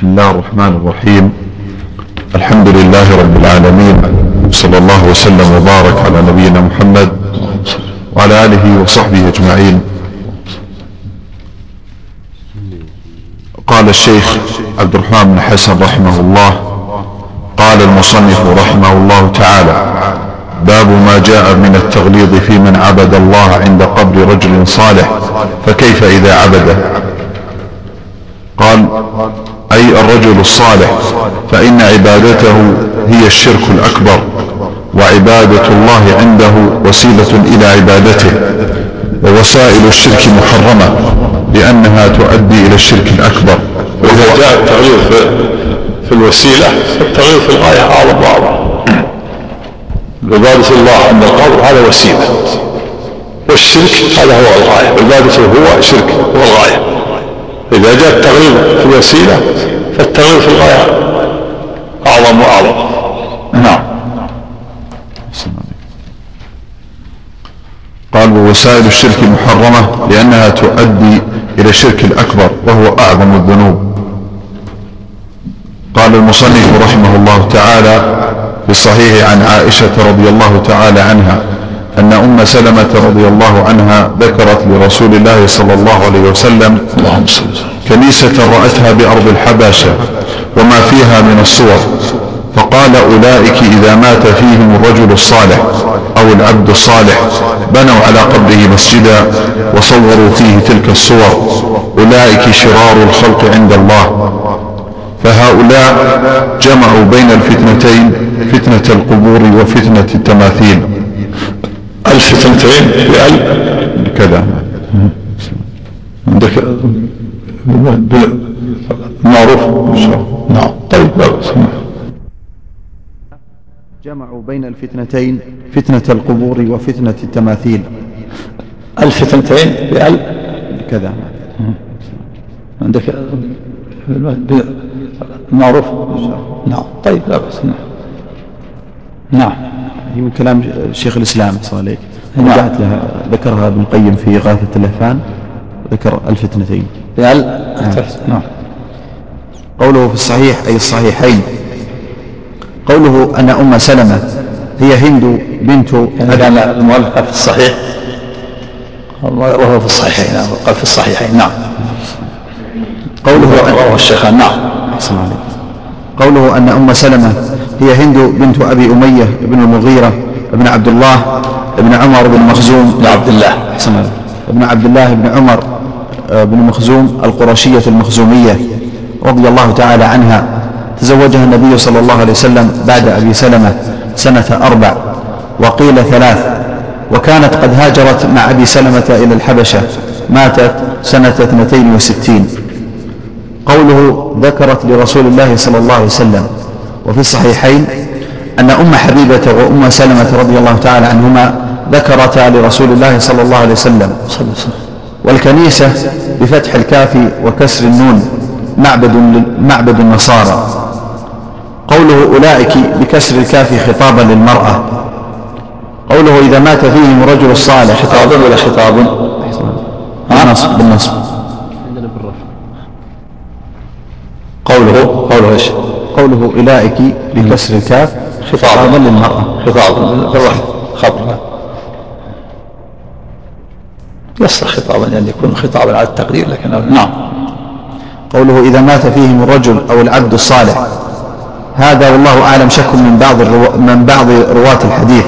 بسم الله الرحمن الرحيم. الحمد لله رب العالمين. صلى الله وسلم وبارك على نبينا محمد وعلى آله وصحبه أجمعين. قال الشيخ عبد الرحمن بن حسن رحمه الله قال المصنف رحمه الله تعالى باب ما جاء من التغليظ في من عبد الله عند قبر رجل صالح فكيف إذا عبده؟ قال أي الرجل الصالح فإن عبادته هي الشرك الأكبر وعبادة الله عنده وسيلة إلى عبادته ووسائل الشرك محرمة لأنها تؤدي إلى الشرك الأكبر. وإذا جاء التغيير في, الوسيلة فالتغيير في الغاية أعظم وأعظم عبادة الله عند القبر هذا وسيلة والشرك هذا هو الغاية. عبادته هو شرك هو الغاية. إذا جاء التغليظ في الوسيلة فالتغليظ في الغاية أعظم وأعظم. نعم. قال ووسائل الشرك محرمة لأنها تؤدي إلى الشرك الأكبر وهو أعظم الذنوب. قال المصنف رحمه الله تعالى في الصحيح عن عائشة رضي الله تعالى عنها أن أم سلمة رضي الله عنها ذكرت لرسول الله صلى الله عليه وسلم كنيسة رأتها بأرض الحبشة وما فيها من الصور فقال أولئك إذا مات فيهم الرجل الصالح أو العبد الصالح بنوا على قبره مسجدا وصوروا فيه تلك الصور أولئك شرار الخلق عند الله. فهؤلاء جمعوا بين الفتنتين فتنة القبور وفتنة التماثيل. الفتنتين بأل كذا. عندك معروف؟ نعم. طيب لا بأس جمعوا بين الفتنتين فتنة القبور وفتنة التماثيل. الفتنتين بأل كذا. عندك معروف؟ نعم. طيب لا بأس نعم. هي من كلام شيخ الإسلام صلى الله عليك نعم. رجعت لها ذكرها ابن القيم في غاثة اللهفان ذكر الفتنتين. بأل نعم. قوله في الصحيح أي الصحيحين قوله أن أم سلمة هي هند بنت يعني كان المؤلف في الصحيح. وهو في الصحيحين. نعم. قال في الصحيحين. نعم. قوله رواه الشيخان نعم. أحسن عليك. قوله أن أم سلمة هي هند بنت أبي أمية بن المغيرة بن عبد الله بن عمر بن مخزوم بن عبد الله. أحسن. بن عبد الله بن عمر آه، بن مخزوم القرشية المخزومية رضي الله تعالى عنها. تزوجها النبي صلى الله عليه وسلم بعد أبي سلمة سنة أربع وقيل ثلاث. وكانت قد هاجرت مع أبي سلمة إلى الحبشة ماتت سنة 62 قوله ذكرت لرسول الله صلى الله عليه وسلم وفي الصحيحين أن أم حبيبة وأم سلمة رضي الله تعالى عنهما ذكرتا لرسول الله صلى الله عليه وسلم. والكنيسة بفتح الكاف وكسر النون معبد معبد النصارى. قوله أولئك بكسر الكاف خطابا للمرأة. قوله إذا مات فيهم الرجل الصالح خطاب ولا خطاب؟ بالنصب بالنصب. قوله قوله إيش؟ قوله أولئك بكسر الكاف خطابا للمرأة خطاب. بالرفع خبر يصلح خطابا يعني يكون خطابا على التقدير لكن نعم. قوله إذا مات فيهم الرجل أو العبد الصالح. هذا والله أعلم شك من بعض الرو... من بعض رواة الحديث.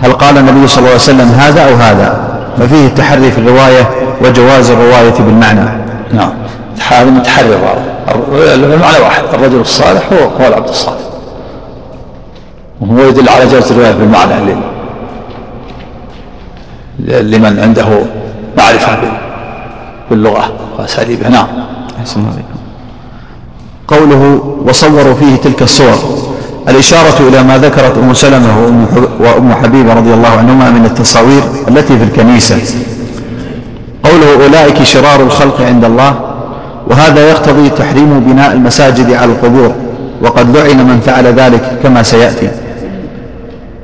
هل قال النبي صلى الله عليه وسلم هذا أو هذا؟ ففيه التحري في الرواية وجواز الرواية بالمعنى. نعم. هذا متحرر هذا المعنى واحد الرجل الصالح هو هو العبد الصالح. وهو يدل على جواز الرواية بالمعنى لمن عنده معرفة بال- باللغة وأساليبها. نعم. أحسن قوله وصوروا فيه تلك الصور. الإشارة إلى ما ذكرت أم سلمة وأم حبيبة رضي الله عنهما من التصاوير التي في الكنيسة. قوله أولئك شرار الخلق عند الله وهذا يقتضي تحريم بناء المساجد على القبور وقد لعن من فعل ذلك كما سيأتي.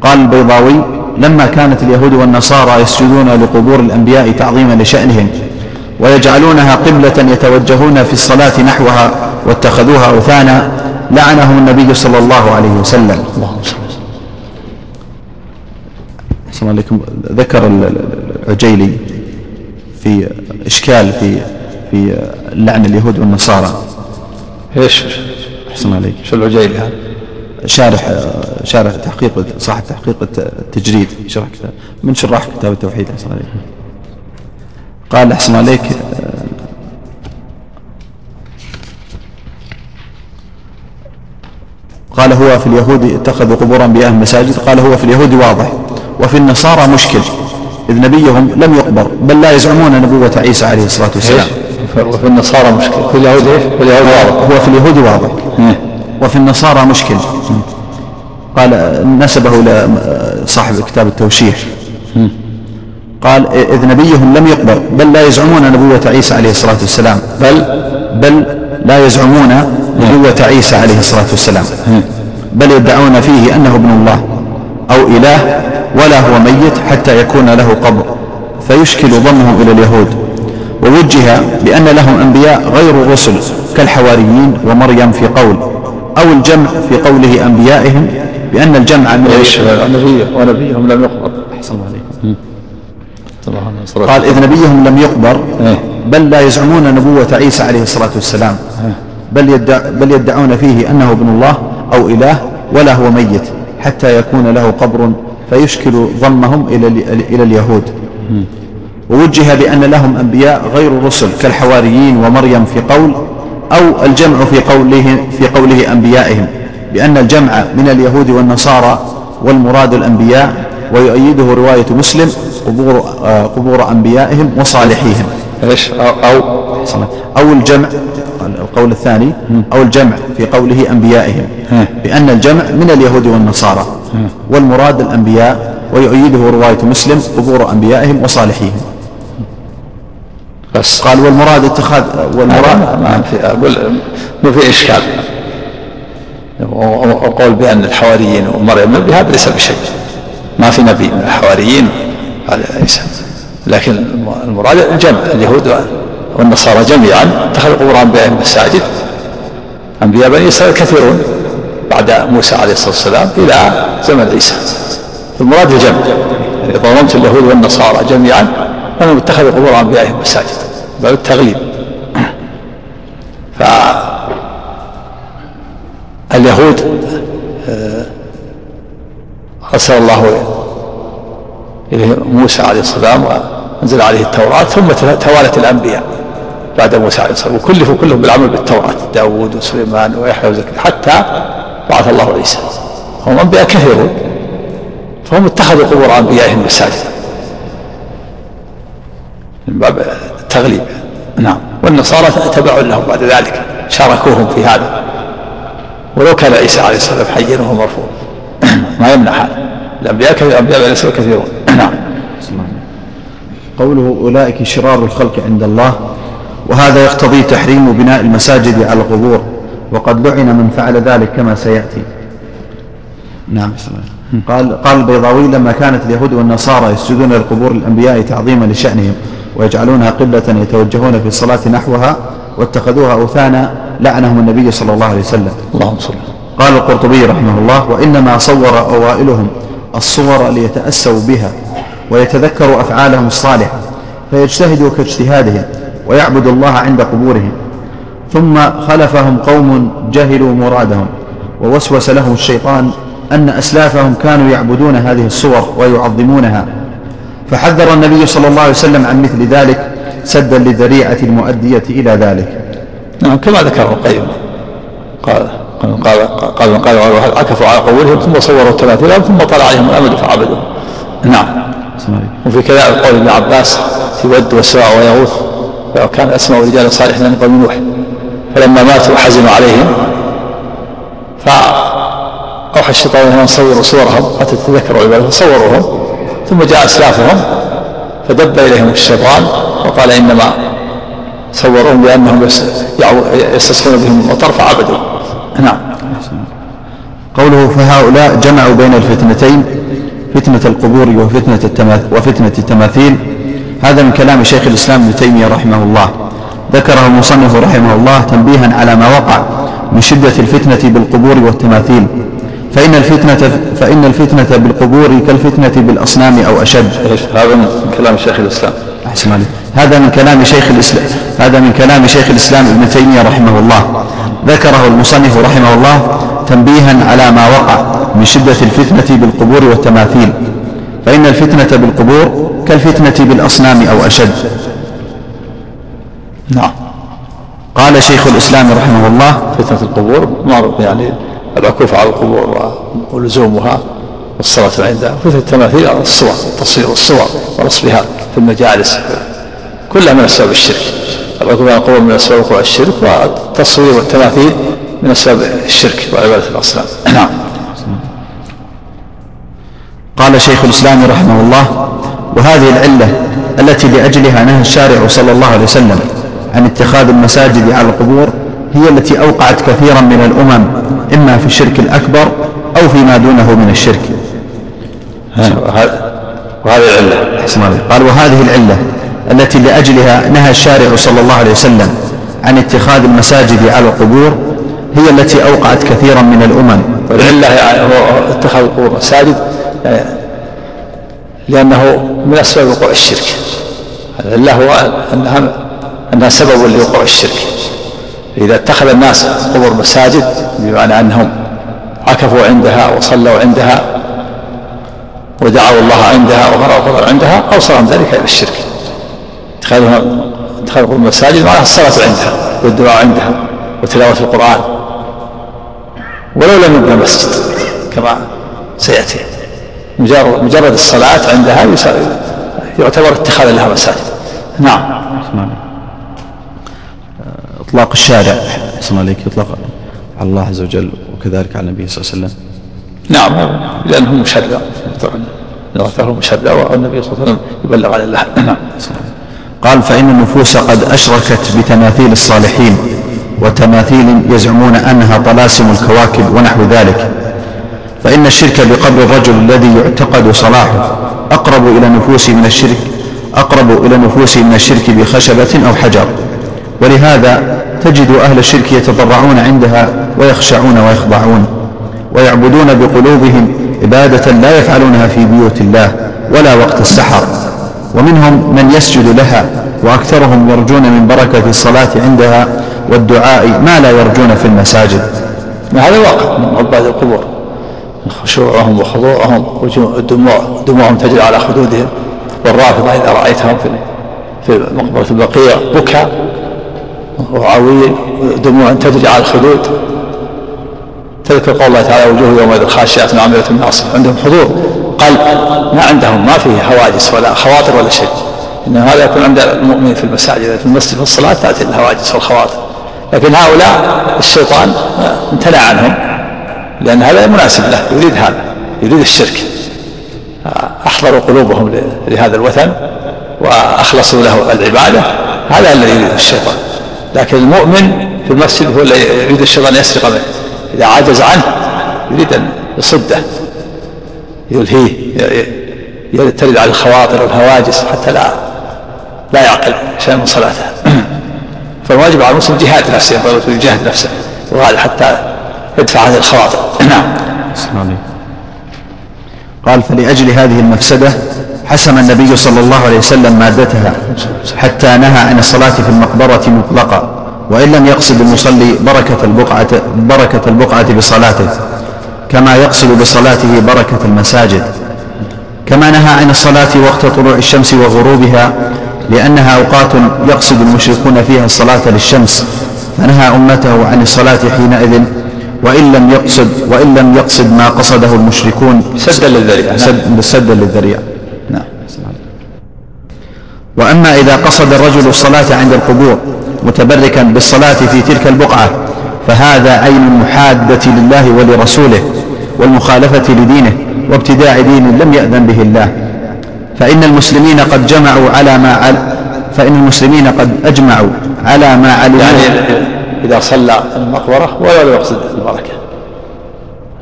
قال البيضاوي لما كانت اليهود والنصارى يسجدون لقبور الأنبياء تعظيما لشأنهم ويجعلونها قبلة يتوجهون في الصلاة نحوها واتخذوها أوثانا لعنهم النبي صلى الله عليه وسلم اللهم صل عليكم ذكر العجيلي في إشكال في في لعن اليهود والنصارى إيش؟ احسن عليك شو العجيلي هذا؟ شارح شارح تحقيق صاحب تحقيق التجريد شرح كتاب من شراح كتاب التوحيد احسن عليك قال أحسن عليك قال هو في اليهود اتخذوا قبور انبيائهم مساجد. قال هو في اليهود واضح وفي النصارى مشكل إذ نبيهم لم يقبر بل لا يزعمون نبوة عيسى عليه الصلاة والسلام. وفي النصارى مشكل. في اليهود إيش؟ في اليهود واضح. هو في اليهود واضح. وفي النصارى مشكل. قال نسبه لصاحب كتاب التوشيح. قال إذ نبيهم لم يقبر بل لا يزعمون نبوة عيسى عليه الصلاة والسلام. بل بل لا يزعمون نبوة عيسى عليه الصلاة والسلام. بل يدعون فيه أنه ابن الله أو إله ولا هو ميت حتى يكون له قبر. فيشكل ضمهم إلى اليهود. ووجه بأن لهم أنبياء غير الرسل كالحواريين ومريم في قول. أو الجمع في قوله أنبيائهم بأن الجمع من ونبيهم لم يقبر. أحسن الله عليكم. قال إذ نبيهم لم يقبر إيه. بل لا يزعمون نبوة عيسى عليه الصلاة والسلام. إيه. بل, يدع بل يدعون فيه أنه ابن الله أو إله ولا هو ميت حتى يكون له قبر فيشكل ضمهم إلى إلى اليهود. ووجه بأن لهم أنبياء غير الرسل كالحواريين ومريم في قول أو الجمع في قوله في قوله أنبيائهم بأن الجمع من اليهود والنصارى والمراد الأنبياء ويؤيده رواية مسلم قبور آه، قبور أنبيائهم وصالحيهم. إيش؟ أو أو الجمع القول الثاني أو الجمع في قوله أنبيائهم بأن الجمع من اليهود والنصارى والمراد الأنبياء ويؤيده رواية مسلم قبور أنبيائهم وصالحيهم. بس. قال والمراد اتخاذ والمراد ما في أقول ما في إشكال. وقول بأن الحواريين ومريم بهذا ليس بشيء. ما في نبي من الحواريين. هذا ليس. لكن المراد الجمع. اليهود والنصارى جميعا اتخذوا قبور انبيائهم مساجد أنبياء بني إسرائيل كثيرون بعد موسى عليه الصلاة والسلام إلى زمن عيسى. المراد الجمع. يعني ضممت اليهود والنصارى جميعا. أنهم اتخذوا قبور انبيائهم مساجد باب التغليب. فاليهود آه، أرسل الله إليه موسى عليه السلام وأنزل عليه التوراة ثم توالت الأنبياء بعد موسى عليه السلام وكلفوا كلهم بالعمل بالتوراة داود وسليمان ويحيى وزكريا حتى بعث الله عيسى. هم أنبياء كثيرون فهم اتخذوا قبور أنبيائهم مساجد من باب التغليب نعم. والنصارى تبعوا لهم بعد ذلك شاركوهم في هذا. ولو كان عيسى عليه السلام حيا وهو مرفوض ما يمنع هذا. الأنبياء كثير الأنبياء عليه السلام كثيرون. نعم. قوله أولئك شرار الخلق عند الله وهذا يقتضي تحريم بناء المساجد على القبور وقد لعن من فعل ذلك كما سيأتي. نعم. قال قال البيضاوي لما كانت اليهود والنصارى يسجدون للقبور الأنبياء تعظيما لشأنهم ويجعلونها قبلة يتوجهون في الصلاة نحوها واتخذوها أوثانا لعنهم النبي صلى الله عليه وسلم. اللهم صل قال القرطبي رحمه الله وإنما صور أوائلهم الصور ليتأسوا بها ويتذكروا أفعالهم الصالحة فيجتهدوا كاجتهادهم ويعبد الله عند قبورهم ثم خلفهم قوم جهلوا مرادهم ووسوس لهم الشيطان أن أسلافهم كانوا يعبدون هذه الصور ويعظمونها فحذر النبي صلى الله عليه وسلم عن مثل ذلك سدا للذريعة المؤدية إلى ذلك. نعم كما ذكر القيم. قال قال قال قال عكفوا على قولهم ثم صوروا تماثيلهم ثم طلع عليهم الأمد فعبدوا نعم. وفي كذلك قول ابن عباس في ود وسواء ويغوث وكان أسماء رجال صالحين من قوم نوح. فلما ماتوا حزنوا عليهم فأوحى الشيطان أن صوروا صورهم حتى تذكروا عبادة فصوروهم ثم جاء أسلافهم فدب إليهم الشيطان وقال إنما صوروهم لأنهم يستسقون بهم المطر فعبدوا نعم. قوله فهؤلاء جمعوا بين الفتنتين فتنة القبور وفتنة, وفتنة التماثيل. هذا من كلام شيخ الإسلام ابن تيمية رحمه الله. ذكره المصنف رحمه الله تنبيها على ما وقع من شدة الفتنة بالقبور والتماثيل. فإن الفتنة فإن الفتنة بالقبور كالفتنة بالأصنام أو أشد. هذا من كلام شيخ الإسلام. أحسن عليك. هذا من كلام شيخ الإسلام هذا من كلام شيخ الإسلام ابن تيمية رحمه الله ذكره المصنف رحمه الله تنبيها على ما وقع من شدة الفتنة بالقبور والتماثيل فإن الفتنة بالقبور كالفتنة بالأصنام أو أشد نعم قال شيخ الإسلام رحمه الله فتنة القبور معروف يعني العكوف على القبور ولزومها والصلاة عندها فتنة التماثيل الصور تصوير الصور ونصبها في المجالس. كلها من أسباب الشرك. العكوف على القبور من أسباب وقوع الشرك والتصوير والتماثيل من أسباب الشرك وعبادة الأصنام. نعم. قال شيخ الإسلام رحمه الله وهذه العلة التي لأجلها نهى الشارع صلى الله عليه وسلم عن اتخاذ المساجد على القبور هي التي أوقعت كثيرا من الأمم إما في الشرك الأكبر أو فيما دونه من الشرك. وهذه العلة. قال وهذه العلة التي لأجلها نهى الشارع صلى الله عليه وسلم عن اتخاذ المساجد على القبور هي التي أوقعت كثيرا من الأمم. والعلة يعني هو اتخاذ القبور مساجد يعني لأنه من أسباب وقوع الشرك. العلة هو أنها أنها سبب لوقوع الشرك. إذا اتخذ الناس قبور مساجد بمعنى أنهم عكفوا عندها وصلوا عندها ودعوا الله عندها وقرأوا عندها أوصلهم ذلك إلى الشرك. اتخاذها اتخاذ المساجد معناها الصلاة عندها والدعاء عندها وتلاوة القرآن. ولو لم يبنى مسجد كما سيأتي. مجرد الصلاة عندها يعتبر اتخاذا لها مساجد. نعم. إطلاق الشارع. أحسن عليك يطلق على الله عز وجل وكذلك على النبي صلى الله عليه وسلم. نعم لأنه مشرع. نغفره مشرع والنبي صلى الله عليه وسلم يبلغ عن الله. نعم. قال فإن النفوس قد أشركت بتماثيل الصالحين وتماثيل يزعمون أنها طلاسم الكواكب ونحو ذلك. فإن الشرك بقبر الرجل الذي يعتقد صلاحه أقرب إلى النفوس من الشرك أقرب إلى النفوس من الشرك بخشبة أو حجر. ولهذا تجد أهل الشرك يتضرعون عندها ويخشعون ويخضعون ويعبدون بقلوبهم عبادة لا يفعلونها في بيوت الله ولا وقت السحر. ومنهم من يسجد لها وأكثرهم يرجون من بركة الصلاة عندها والدعاء ما لا يرجون في المساجد. هذا واقع من عباد القبور خشوعهم وخضوعهم ودموع دموعهم تجري على خدودهم والرافضة إذا رأيتهم في في مقبرة البقيع بكى وعويل دموع تجري على الخدود تذكر قول الله تعالى وجوه يومئذ خاشعة عاملة ناصبة عندهم حضور. قلب ما عندهم ما فيه هواجس ولا خواطر ولا شيء. إن هذا يكون عند المؤمن في المساجد. في المسجد في الصلاة تأتي الهواجس والخواطر لكن هؤلاء الشيطان امتنع عنهم لأن هذا مناسب له يريد هذا يريد الشرك. أحضروا قلوبهم لهذا الوثن وأخلصوا له العبادة. هذا الذي يريد الشيطان. لكن المؤمن في المسجد هو الذي يريد الشيطان يسرق منه إذا عجز عنه يريد أن يصده. يلهيه ترد على الخواطر والهواجس حتى لا لا يعقل شيئا من صلاته. فالواجب على المسلم جهاد نفسه يجاهد نفسه وهذا حتى يدفع هذه الخواطر. نعم. قال فلأجل هذه المفسدة حسم النبي صلى الله عليه وسلم مادتها حتى نهى عن الصلاة في المقبرة مطلقا وإن لم يقصد المصلي بركة البقعة, بركة البقعة بصلاته كما يقصد بصلاته بركة المساجد. كما نهى عن الصلاة وقت طلوع الشمس وغروبها لأنها أوقات يقصد المشركون فيها الصلاة للشمس. فنهى أمته عن الصلاة حينئذ وإن لم يقصد وإن لم يقصد ما قصده المشركون. سدا للذريعة. سد سدا للذريعة. وأما إذا قصد الرجل الصلاة عند القبور متبركا بالصلاة في تلك البقعة فهذا عين المحادة لله ولرسوله والمخالفة لدينه وابتداع دين لم يأذن به الله. فإن المسلمين قد جمعوا على ما عل فإن المسلمين قد أجمعوا على ما علموا. يعني إذا صلى المقبرة ولا يقصد البركة.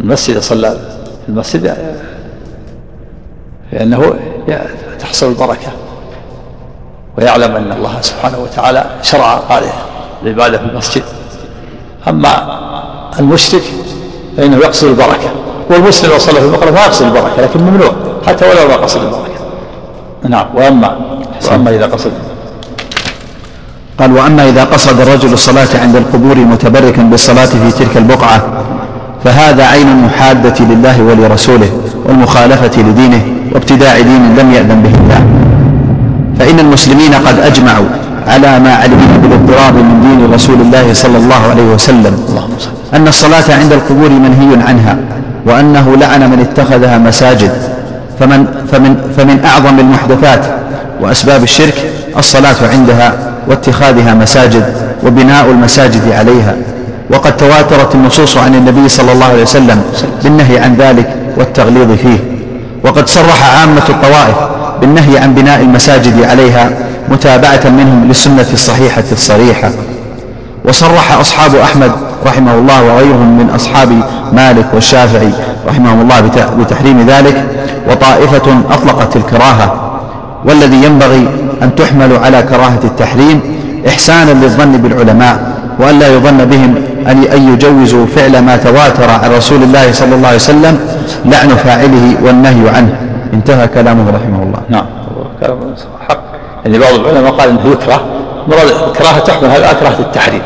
المسجد صلى المسجد لأنه تحصل البركة. ويعلم أن الله سبحانه وتعالى شرع هذه العبادة في المسجد. أما المشرك فإنه يقصد البركة والمسلم لو صلى في المقبرة ما يقصد البركة لكن ممنوع حتى ولو ما قصد البركة. نعم وأما وأما إذا قصد. قال وأما إذا قصد الرجل الصلاة عند القبور متبركا بالصلاة في تلك البقعة فهذا عين المحادة لله ولرسوله والمخالفة لدينه وابتداع دين لم يأذن به الله. فإن المسلمين قد أجمعوا على ما علمنا بالاضطراب من دين رسول الله صلى الله عليه وسلم. أن الصلاة عند القبور منهي عنها وأنه لعن من اتخذها مساجد. فمن, فمن, فمن أعظم المحدثات وأسباب الشرك الصلاة عندها واتخاذها مساجد وبناء المساجد عليها. وقد تواترت النصوص عن النبي صلى الله عليه وسلم بالنهي عن ذلك والتغليظ فيه. وقد صرح عامة الطوائف بالنهي عن بناء المساجد عليها متابعة منهم للسنة الصحيحة الصريحة. وصرح أصحاب أحمد رحمه الله وغيرهم من أصحاب مالك والشافعي رحمهم الله بتحريم ذلك وطائفة أطلقت الكراهة. والذي ينبغي أن تحمل على كراهة التحريم إحسانا للظن بالعلماء وأن لا يظن بهم أن يجوزوا فعل ما تواتر عن رسول الله صلى الله عليه وسلم لعن فاعله والنهي عنه. انتهى كلامه رحمه الله. كلامه حق. يعني بعض العلماء قال إنه يكره. مراد الكراهه تحمل هذا كراهة التحريم.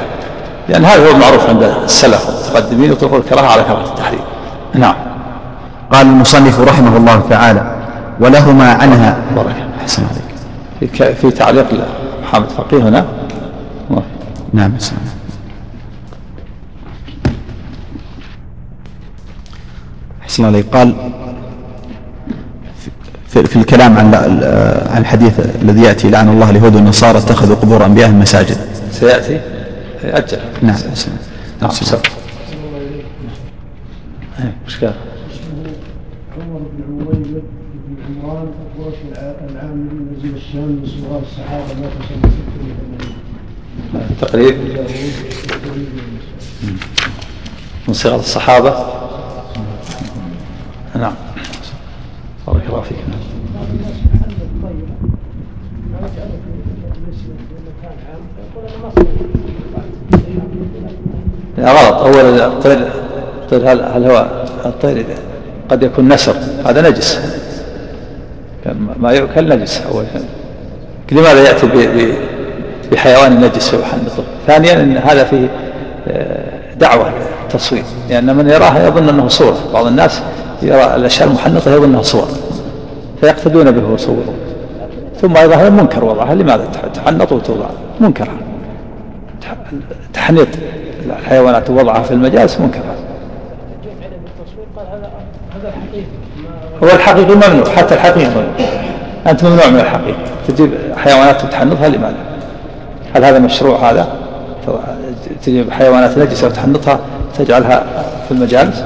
لأن هذا هو المعروف عند السلف المتقدمين يطلقون الكراهة على كراهة التحريم. نعم. قال المصنف رحمه الله تعالى ولهما عنها. بارك أحسن عليك. في, في تعليق محمد فقيه هنا. نعم السلام أحسن عليك. قال في, في الكلام عن عن الحديث الذي يأتي لعن الله اليهود والنصارى اتخذوا قبور أنبيائهم مساجد. سيأتي؟ أجل نعم. نعم إيش قال؟ عمر بن عويمد بن عمران العامري نزل الشام من صغار الصحابة مات سنه 86 تقريب. من صغار الصحابة؟ نعم. بارك الله فيك. يا غلط. أولا الطير الطير هل, هل هو الطير قد يكون نسر؟ هذا نجس. ما يؤكل نجس. أول لماذا يأتي بحيوان نجس ويحنطه ثانيا أن هذا فيه آه، دعوة تصوير لأن من يراه يظن أنه صورة. بعض الناس يرى الأشياء المحنطة يظن أنها صور فيقتدون به ويصورون. ثم أيضا هذا منكر وضعها لماذا تحنط وتوضع؟ منكر. تحنيط الحيوانات ووضعها في المجالس منكر. هو الحقيقي ممنوع حتى الحقيقي ممنوع. أنت ممنوع من الحقيقة تجيب حيوانات وتحنطها لماذا؟ هل هذا مشروع هذا؟ تجيب حيوانات نجسة وتحنطها تجعلها في المجالس؟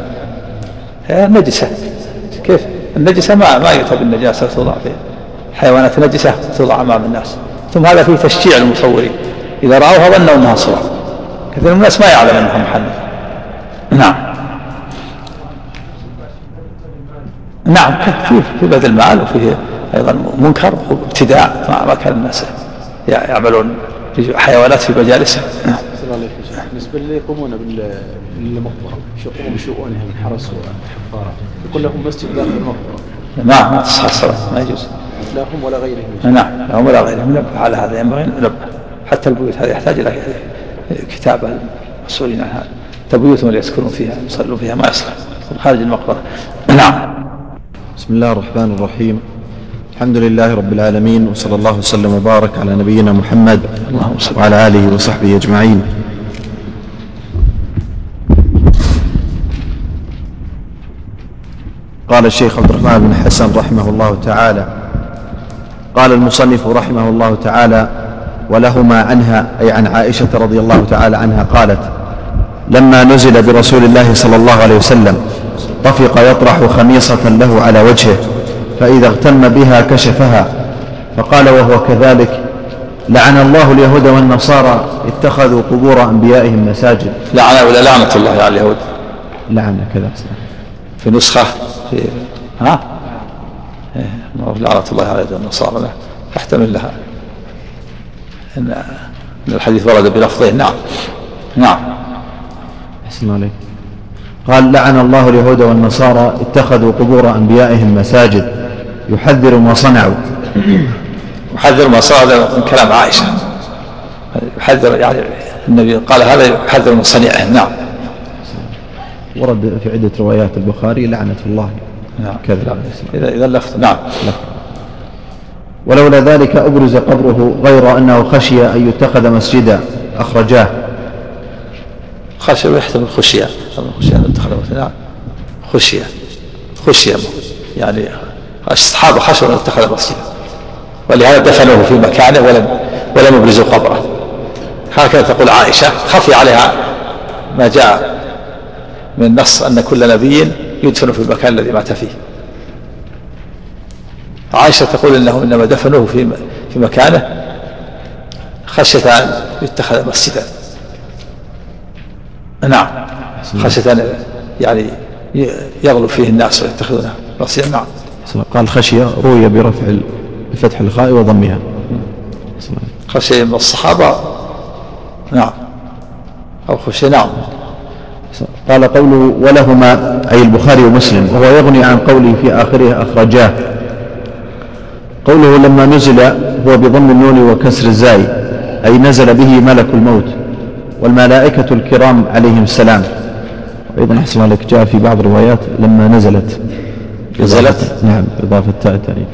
نجسة. كيف؟ النجسة ما ما يؤتى بالنجاسة توضع فيها حيوانات نجسة توضع أمام الناس. ثم هذا فيه تشجيع المصورين. إذا رأوها ظنوا أنها صور كثير من الناس ما يعلم أنها محنطة نعم. نعم في في بذل المال وفيه أيضا منكر وابتداع ما كان الناس يعملون في حيوانات في مجالسهم. نعم. بالنسبة اللي يقومون بالمقبرة. يقومون بشؤونهم من حرس وحفاره يقول لهم مسجد داخل المقبرة. نعم ما تصح الصلاه ما يجوز. لا هم ولا غيرهم. نعم لا هم ولا غيرهم. نبه على هذا ينبغي ننبه حتى البيوت هذه يحتاج إلى كتابه المسؤولين عن هذا اللي يسكنون فيها يصلون فيها ما يصلح. خارج المقبرة. نعم. بسم الله الرحمن الرحيم. الحمد لله رب العالمين وصلى الله وسلم وبارك على نبينا محمد وعلى آله وصحبه أجمعين. قال الشيخ عبد الرحمن بن حسن رحمه الله تعالى قال المصنف رحمه الله تعالى ولهما عنها أي عن عائشة رضي الله تعالى عنها قالت لما نزل برسول الله صلى الله عليه وسلم طفق يطرح خميصة له على وجهه فإذا اغتم بها كشفها فقال وهو كذلك لعن الله اليهود والنصارى اتخذوا قبور أنبيائهم مساجد. لعن ولا لعنة الله على اليهود. لعن كذا. في نسخة في ها؟ إيه، لعنة الله على اليهود والنصارى تحتمل لها. إن الحديث ورد بلفظين نعم. نعم. أحسن عليك قال لعن الله اليهود والنصارى اتخذوا قبور أنبيائهم مساجد. يحذر ما صنعوا. يحذر ما صار من كلام عائشة. يحذر يعني النبي قال هذا يحذر من صنيعهم نعم. ورد في عدة روايات البخاري لعنة الله. نعم. كذا. إذا إذا اللفظ نعم. ولولا ذلك أبرز قبره غير أنه خشي أن يتخذ مسجدا. أخرجاه. خشية. يحتمل خشية خشية. نعم. خشية. خشية. يعني الصحابة خشوا أن يتخذ مسجدا. ولهذا دفنوه في مكانه ولم ولم يبرزوا قبره. هكذا تقول عائشة. خفي عليها ما جاء. من النص أن كل نبي يدفن في المكان الذي مات فيه. عائشة تقول إنهم إنما دفنوه في في مكانه خشية أن يتخذ مسجدا. نعم. خشية أن يعني يغلو فيه الناس ويتخذونه مسجدا. نعم. قال خشية روي برفع بفتح الخاء وضمها. خشية من الصحابة. نعم. أو خشية نعم. قال قوله ولهما أي البخاري ومسلم وهو يغني عن قوله في آخره أخرجاه. قوله لما نزل هو بضم النون وكسر الزاي أي نزل به ملك الموت والملائكة الكرام عليهم السلام. أيضا أحسن لك جاء في بعض الروايات لما نزلت نزلت؟ نعم إضافة تاء تاني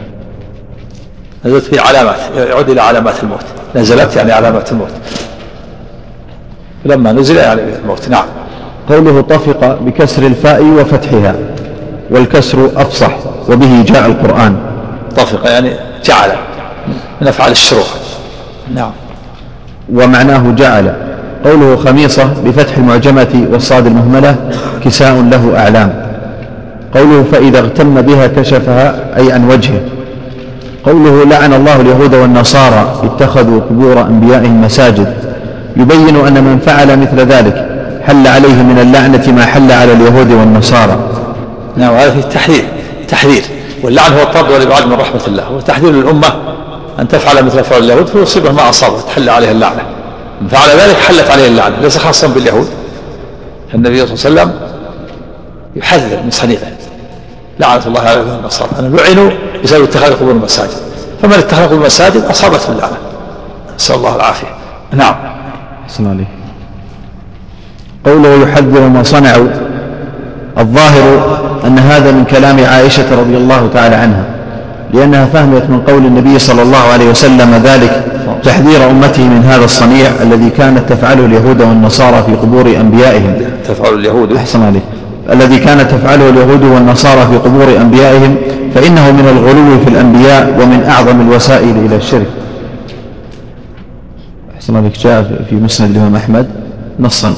نزلت في علامات يعود إلى علامات الموت. نزلت يعني علامات الموت. لما نزل يعني الموت نعم. قوله طفق بكسر الفاء وفتحها والكسر أفصح وبه جاء القرآن. طفق يعني جعل من أفعال الشروع نعم. ومعناه جعل قوله خميصة بفتح المعجمة والصاد المهملة كساء له أعلام. قوله فإذا اغتم بها كشفها أي عن وجهه. قوله لعن الله اليهود والنصارى اتخذوا قبور أنبيائهم مساجد. يبين أن من فعل مثل ذلك. حل عليه من اللعنة ما حل على اليهود والنصارى. نعم هذا في التحذير تحذير واللعن هو الطرد والإبعاد من رحمة الله. وتحذير للأمة أن تفعل مثل فعل اليهود فيصيبه ما أصابه تحل عليه اللعنة. من فعل ذلك حلت عليه اللعنة ليس خاصا باليهود. النبي صلى الله عليه وسلم يحذر من صنيعه. لعنة الله على النصارى أن لعنوا بسبب اتخاذ قبور المساجد. فمن اتخذ قبور المساجد أصابته اللعنة. نسأل الله العافية. نعم. حسن عليه قوله يحذر ما صنعوا. الظاهر أن هذا من كلام عائشة رضي الله تعالى عنها لأنها فهمت من قول النبي صلى الله عليه وسلم ذلك تحذير أمته من هذا الصنيع الذي كانت تفعله اليهود والنصارى في قبور أنبيائهم. تفعل اليهود؟ أحسن عليك. الذي كانت تفعله اليهود والنصارى في قبور أنبيائهم فإنه من الغلو في الأنبياء ومن أعظم الوسائل إلى الشرك. أحسن عليك. جاء في مسند الإمام أحمد نصا.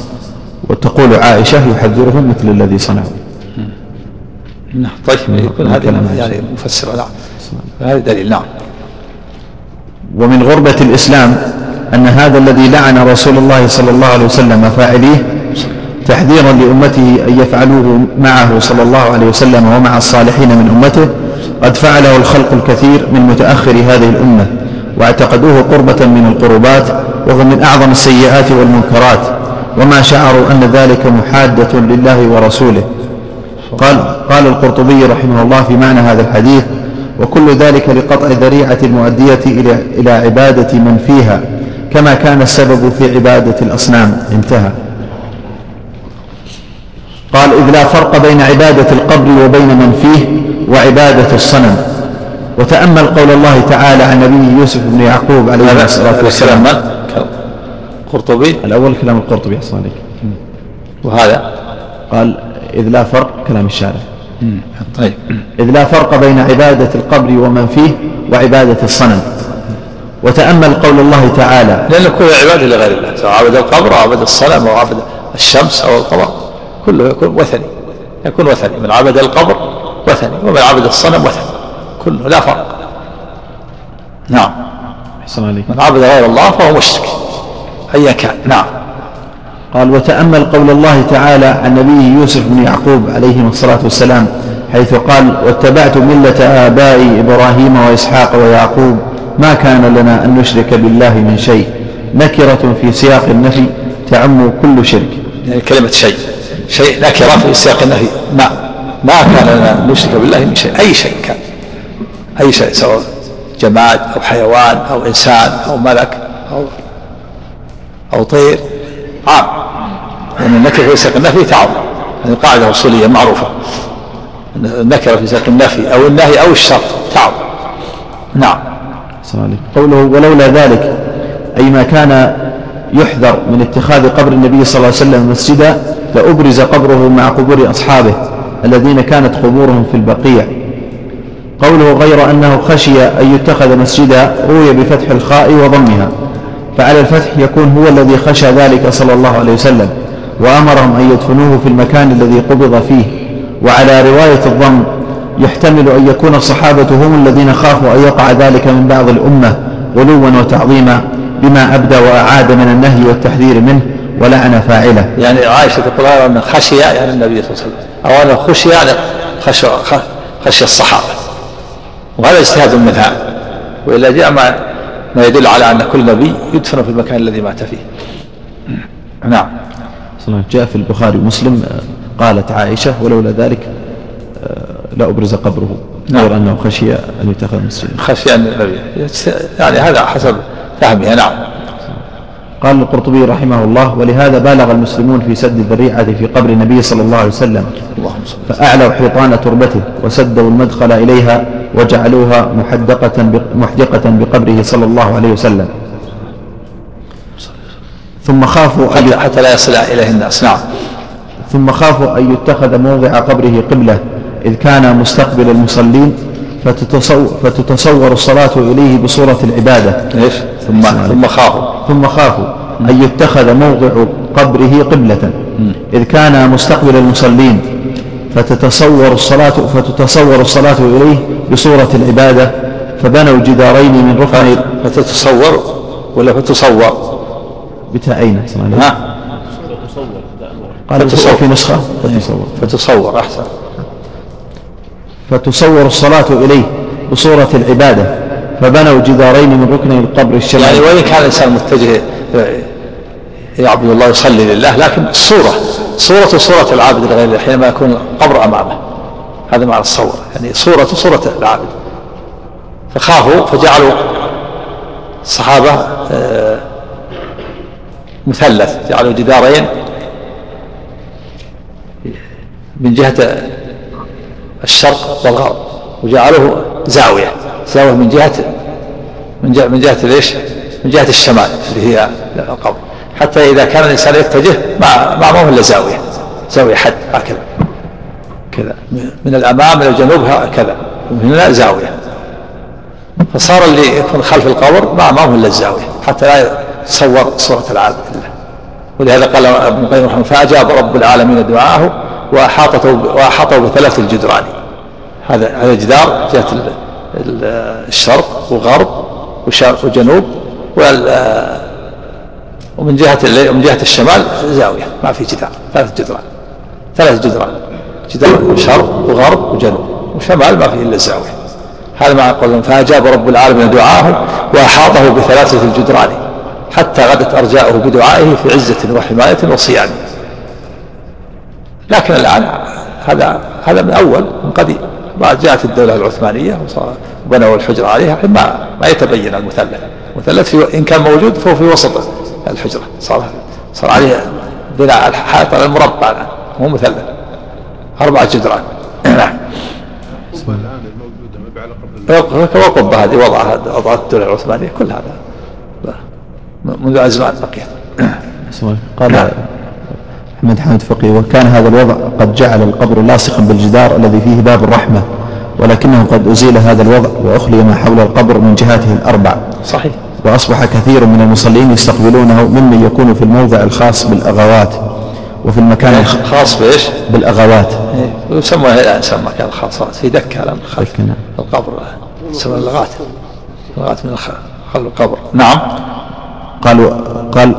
وتقول عائشة يحذرهم مثل الذي صنعوا. نعم. طيب يكون هذا يعني مفسر نعم. هذا دليل. نعم. ومن غربة الإسلام أن هذا الذي لعن رسول الله صلى الله عليه وسلم فاعليه تحذيرا لأمته أن يفعلوه معه صلى الله عليه وسلم ومع الصالحين من أمته. قد فعله الخلق الكثير من متأخر هذه الأمة واعتقدوه قربة من القربات وهو من أعظم السيئات والمنكرات. وما شعروا أن ذلك محادة لله ورسوله. قال قال القرطبي رحمه الله في معنى هذا الحديث وكل ذلك لقطع ذريعة المؤدية إلى إلى عبادة من فيها كما كان السبب في عبادة الأصنام. انتهى. قال إذ لا فرق بين عبادة القبر وبين من فيه وعبادة الصنم. وتأمل قول الله تعالى عن نبيه يوسف بن يعقوب عليه الصلاة والسلام قرطبي الأول كلام القرطبي أحسن عليك. وهذا؟ قال إذ لا فرق كلام الشارع. طيب. إذ لا فرق بين عبادة القبر ومن فيه وعبادة الصنم. وتأمل قول الله تعالى. لأن كل عبادة لغير الله سواء عبد القبر أو عبد الصنم أو عبد الشمس أو القمر كله يكون وثني. يكون وثني. من عبد القبر وثني ومن عبد الصنم وثني. كله لا فرق. نعم. أحسن عليك. من عبد غير الله فهو مشرك. أيا كان نعم. قال وتأمل قول الله تعالى عن نبيه يوسف بن يعقوب عليه الصلاة والسلام حيث قال واتبعت ملة آبائي إبراهيم وإسحاق ويعقوب ما كان لنا أن نشرك بالله من شيء نكرة في سياق النفي تعم كل شرك. يعني كلمة شيء. شيء نكرة في سياق النفي. ما ما كان لنا أن نشرك بالله من شيء. أي شيء كان. أي شيء سواء جماد أو حيوان أو إنسان أو ملك أو أو طير؟ عام. لأن النكرة في سياق النفي تعم. هذه قاعدة أصولية معروفة. النكرة في سياق النفي أو النهي أو الشرط تعم. نعم. قوله ولولا ذلك أي ما كان يحذر من اتخاذ قبر النبي صلى الله عليه وسلم مسجدا لأبرز قبره مع قبور أصحابه الذين كانت قبورهم في البقيع. قوله غير أنه خشي أن يتخذ مسجدا روي بفتح الخاء وضمها. فعلى الفتح يكون هو الذي خشى ذلك صلى الله عليه وسلم وأمرهم أن يدفنوه في المكان الذي قبض فيه. وعلى رواية الضم يحتمل أن يكون الصحابة هم الذين خافوا أن يقع ذلك من بعض الأمة غلوا وتعظيما بما أبدى وأعاد من النهي والتحذير منه ولعن فاعلة. يعني عائشة تقول أن خشي يعني النبي صلى الله عليه وسلم. أو أنه خشي يعني خشي, خشي الصحابة. وهذا اجتهاد منها. وإلا جاء ما ما يدل على أن كل نبي يدفن في المكان الذي مات فيه. نعم. جاء في البخاري ومسلم قالت عائشة ولولا ذلك لا أبرز قبره نعم. غير أنه خشي أن يتخذ مسجدا خشي أن يعني هذا حسب فهمها نعم. قال القرطبي رحمه الله ولهذا بالغ المسلمون في سد الذريعة في قبر النبي صلى الله عليه وسلم. فأعلوا حيطان تربته وسدوا المدخل إليها وجعلوها محدقة محدقة بقبره صلى الله عليه وسلم. ثم خافوا أن حتى لا يصل إليه الناس. نعم. ثم خافوا أن يتخذ موضع قبره قبلة إذ كان مستقبل المصلين فتتصور, فتتصور الصلاة إليه بصورة العبادة. إيش؟ ثم ثم خافوا. ثم خافوا أن يتخذ موضع قبره قبلة إذ كان مستقبل المصلين فتتصور الصلاة فتتصور الصلاة إليه بصورة العبادة فبنوا جدارين من ركن فتتصور ولا فتصور؟ بتاءين ها؟ قال فتصور في نسخة. فتصور فتصور أحسن. فتصور الصلاة إليه بصورة العبادة فبنوا جدارين من ركن القبر الشمالي. يعني وإن كان الإنسان متجه يعبد الله يصلي لله؟ لكن الصورة صورة صورة العابد لغير حينما يكون القبر أمامه. هذا معنى الصور يعني صورة صورة العابد. فخافوا فجعلوا الصحابة آه، مثلث جعلوا جدارين من جهة الشرق والغرب وجعلوه زاوية زاوية من جهة من جهة من جهة ليش؟ من جهة الشمال اللي هي القبر. حتى إذا كان الإنسان يتجه ما ما هو إلا زاوية زاوية حد هكذا. كذا. من الأمام إلى الجنوب هكذا ومن هنا زاوية. فصار اللي يكون خلف القبر ما ما هو إلا الزاوية. حتى لا يتصور صورة العابد الله ولهذا قال ابن القيم رحمه فأجاب رب العالمين دعاءه وأحاطته وأحاطه بثلاث الجدران. هذا هذا جدار جهة الشرق والغرب وجنوب ومن جهة من جهة الشمال زاوية. ما في جدار. ثلاث جدران. ثلاث جدران. جدار شرق وغرب وجنوب وشمال ما فيه إلا الزاوية هذا ما قال فأجاب رب العالمين دعاءه وأحاطه بثلاثة الجدران حتى غدت أرجاؤه بدعائه في عزة وحماية وصيانة لكن الآن هذا هذا من أول من قديم. بعد جاءت الدولة العثمانية وبنوا الحجرة عليها ما ما يتبين المثلث. المثلث إن كان موجود فهو في وسط الحجرة. صار صار عليه بناء الحائط على المربع الآن مو مثلث. أربعة جدران. نعم. وقبة هذه وضعها وضعت الدولة العثمانية كل هذا. منذ أزمان بقيت قال نعم. أحمد حمد فقي وكان هذا الوضع قد جعل القبر لاصقا بالجدار الذي فيه باب الرحمة ولكنه قد أزيل هذا الوضع وأخلي ما حول القبر من جهاته الأربع. صحيح. وأصبح كثير من المصلين يستقبلونه ممن يكون في الموضع الخاص بالأغوات. وفي المكان الخاص بإيش؟ بالأغوات. إيه. يسمى يسمى مكان الخاصات في دكة على نعم. القبر. يسمى اللغات لغات من القبر. نعم. قالوا قال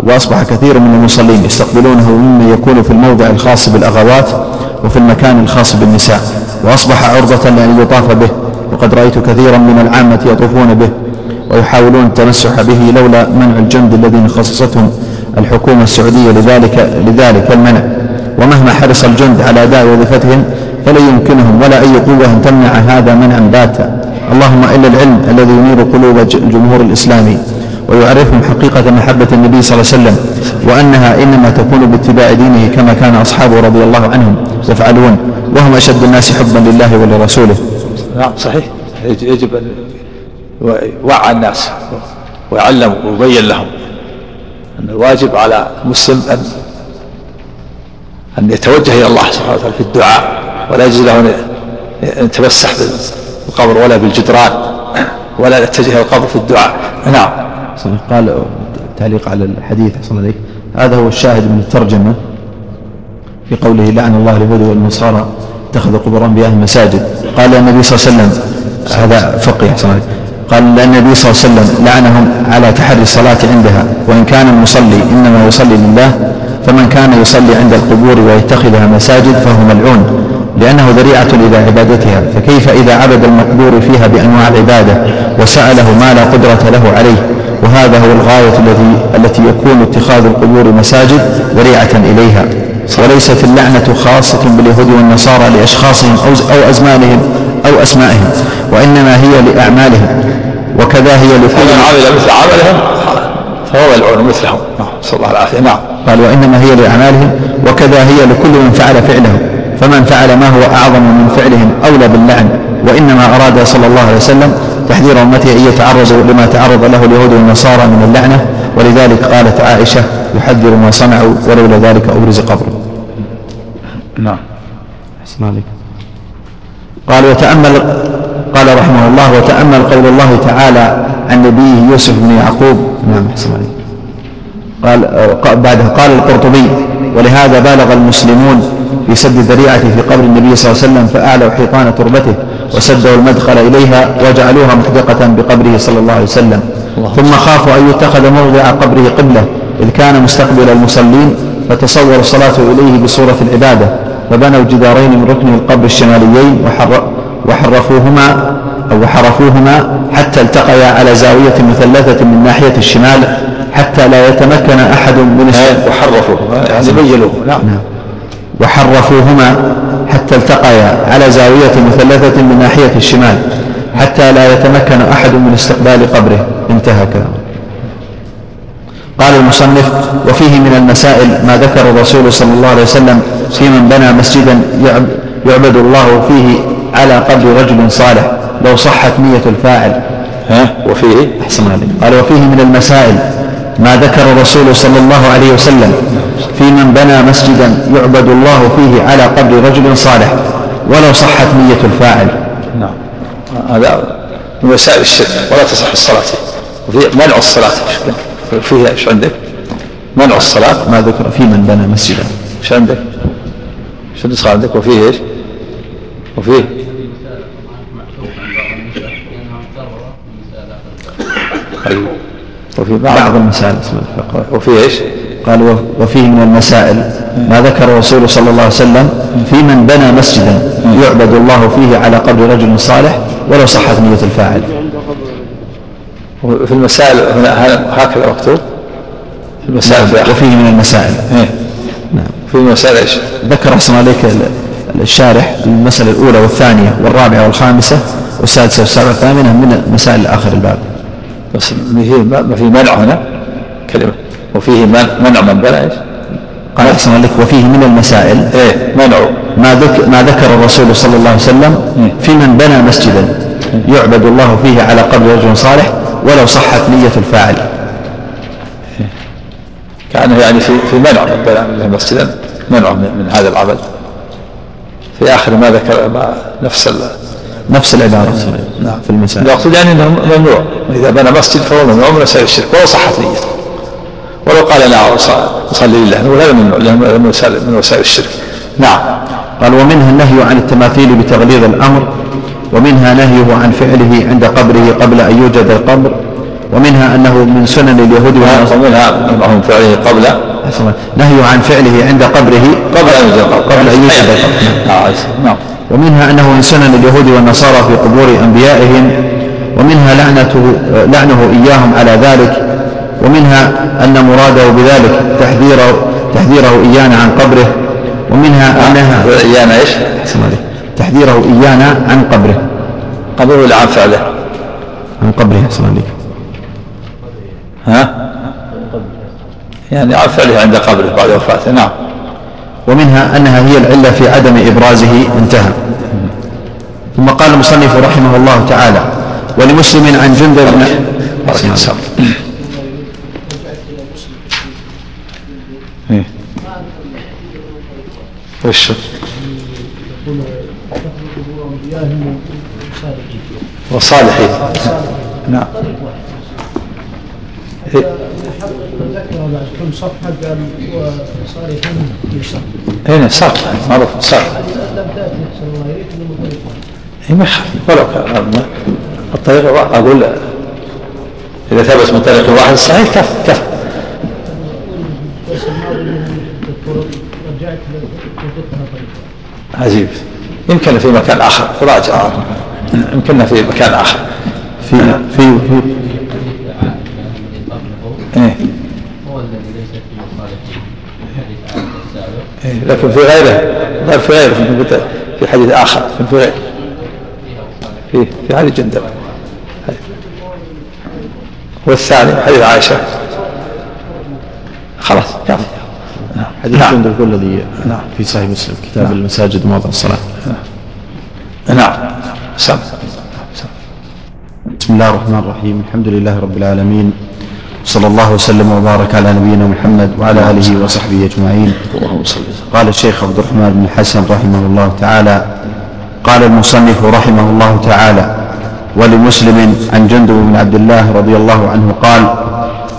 وأصبح كثير من المصلين يستقبلونه مما يكون في الموضع الخاص بالأغوات وفي المكان الخاص بالنساء. وأصبح عرضة لأن يطاف به. وقد رأيت كثيرا من العامة يطوفون به ويحاولون التمسح به لولا منع الجند الذين خصصتهم الحكومة السعودية لذلك لذلك المنع. ومهما حرص الجند على أداء وظيفتهم فلا يمكنهم ولا أي قوة تمنع هذا منعا باتا. اللهم إلا العلم الذي ينير قلوب الجمهور الإسلامي ويعرفهم حقيقة محبة النبي صلى الله عليه وسلم وأنها إنما تكون باتباع دينه كما كان أصحابه رضي الله عنهم يفعلون. وهم أشد الناس حبا لله ولرسوله. نعم صحيح. يجب أن يوعى الناس ويعلم ويبين لهم. أن الواجب على المسلم أن أن يتوجه إلى الله سبحانه وتعالى في الدعاء ولا يجوز له أن يتمسح بالقبر ولا بالجدران ولا يتجه إلى القبر في الدعاء. نعم. قال تعليق على الحديث أحسن عليك هذا هو الشاهد من الترجمة في قوله لعن الله اليهود والنصارى اتخذوا قبور انبيائهم مساجد. قال النبي صلى الله عليه وسلم هذا فقه أحسن عليك قال النبي صلى الله عليه وسلم لعنهم على تحري الصلاة عندها وإن كان المصلي إنما يصلي لله فمن كان يصلي عند القبور ويتخذها مساجد فهو ملعون لأنه ذريعة إلى عبادتها فكيف إذا عبد المقبور فيها بأنواع العبادة وسأله ما لا قدرة له عليه؟ وهذا هو الغاية التي التي يكون اتخاذ القبور مساجد ذريعة إليها. وليست اللعنة خاصة باليهود والنصارى لأشخاصهم أو أزمانهم أو أسمائهم وإنما هي لأعمالهم وكذا هي لكل من عمل مثل عملهم فهو ملعون مثلهم. نعم صلى الله العافية نعم. قال وإنما هي لأعمالهم وكذا هي لكل من فعل فعله فمن فعل ما هو أعظم من فعلهم أولى باللعن وإنما أراد صلى الله عليه وسلم تحذير أمته أن يتعرضوا لما تعرض له اليهود والنصارى من اللعنة. ولذلك قالت عائشة يحذر ما صنعوا ولولا ذلك أبرز قبره نعم. أحسن عليك قال وتأمل قال رحمه الله وتأمل قول الله تعالى عن نبيه يوسف بن يعقوب. نعم قال بعدها قال القرطبي ولهذا بالغ المسلمون في سد الذريعة في قبر النبي صلى الله عليه وسلم فأعلوا حيطان تربته وسدوا المدخل إليها وجعلوها محدقة بقبره صلى الله عليه وسلم. ثم خافوا أن يتخذ موضع قبره قبلة إذ كان مستقبل المصلين فتصوروا الصلاة إليه بصورة العبادة. فبنوا جدارين من ركن القبر الشماليين وحرفوهما أو وحرفوهما حتى التقيا على زاوية مثلثة من ناحية الشمال حتى لا يتمكن أحد من وحرفوهما يعني بينوه نعم. وحرفوهما حتى التقيا على زاوية مثلثة من ناحية الشمال حتى لا يتمكن أحد من استقبال قبره. انتهى كلامه. قال المصنف وفيه من المسائل ما ذكر الرسول صلى الله عليه وسلم في من بنى مسجدا يعبد الله فيه على قبر رجل صالح لو صحت نية الفاعل. ها؟ وفيه أحسن عليك. قال وفيه من المسائل ما ذكر الرسول صلى الله عليه وسلم في من بنى مسجدا يعبد الله فيه على قبر رجل صالح ولو صحت نية الفاعل. نعم. هذا من وسائل الشرك ولا تصح الصلاة. وفي منع الصلاة. فيها إيش عندك؟ منع الصلاة ما ذكر في من بنى مسجدا. إيش عندك؟ إيش النسخة عندك؟ وفيه إيش؟ وفيه؟ طيب. وفي بعض, بعض المسائل وفيه إيش؟ قال وفيه من المسائل. ما ذكر الرسول صلى الله عليه وسلم في من بنى مسجدا يعبد الله فيه على قبر رجل صالح ولو صحت نية الفاعل. وفي المسائل هكذا مكتوب في المسائل نعم وفيه من المسائل. إيه؟ نعم. في المسائل إيش؟ ذكر احسن عليك الشارح المسألة الأولى والثانية والرابعة والخامسة والسادسة والسابعة والثامنة من مسائل آخر الباب. بس ما في منع هنا. كلمة. وفيه منع من بنى إيش؟ قال أحسن عليك وفيه من المسائل إيه منع. ما ذكر ما ذكر الرسول صلى الله عليه وسلم في من بنى مسجدا يعبد الله فيه على قبر رجل صالح ولو صحت نية الفاعل. كأنه يعني في في منع من بنى مسجدا منع من هذا العمل. في آخر ما ذكر ما نفس نفس العبارة. نعم. في المسائل يقصد يعني أنه ممنوع. إذا بنى مسجد فهو ممنوع من وسائل الشرك. ولو صحت نيته ولو قال لا أصلي لله. نقول هذا ممنوع لأنه من وسائل الشرك. نعم. قال ومنها النهي عن التماثيل بتغليظ الأمر. ومنها نهيه عن فعله عند قبره قبل أن يوجد القبر ومنها أنه من سنن اليهود والنصارى. ومنها من فعله قبل نهيه عن فعله عند قبره قبل أن يوجد القبر. قبل أن يوجد القبر. نعم, نعم. ومنها أنه من سنن اليهود والنصارى في قبور أنبيائهم ومنها لعنته لعنه إياهم على ذلك ومنها أن مراده بذلك تحذيره تحذيره إيانا عن قبره ومنها أنها إيانا إيش؟ تحذيره إيانا عن قبره. قبره ولا عن فعله؟ عن قبره أحسن عليك. ها؟ يعني عن فعله عند قبره بعد وفاته نعم. ومنها أنها هي العلة في عدم إبرازه انتهى. ثم قال المصنف رحمه الله تعالى ولمسلم عن جندب بن وش وصالحين. نعم. كم صفحة قال هنا صار معروف صار لم تأتي الله إلا هي ما ولو كان الطريق أقول إذا ثبت من طريق واحد صحيح كف كف. عجيب. يمكن في مكان آخر. راجع. يمكن في مكان آخر. في في في إيه. إيه. لكن في غيره. غير في غيره. في- في حديث آخر. في في غيره في في حديث جندب. والثاني حديث عائشة. خلاص كافي حديث نعم. جندب هو الذي نعم. في صحيح مسلم كتاب المساجد ومواضع الصلاة. نعم. سم. بسم الله الرحمن الرحيم. الحمد لله رب العالمين. صلى الله وسلم وبارك على نبينا محمد وعلى آله وصحبه اللهم صل قال الشيخ عبد الرحمن بن الحسن رحمه الله تعالى قال المصنف رحمه الله تعالى ولمسلم عن جندب بن عبد الله رضي الله عنه قال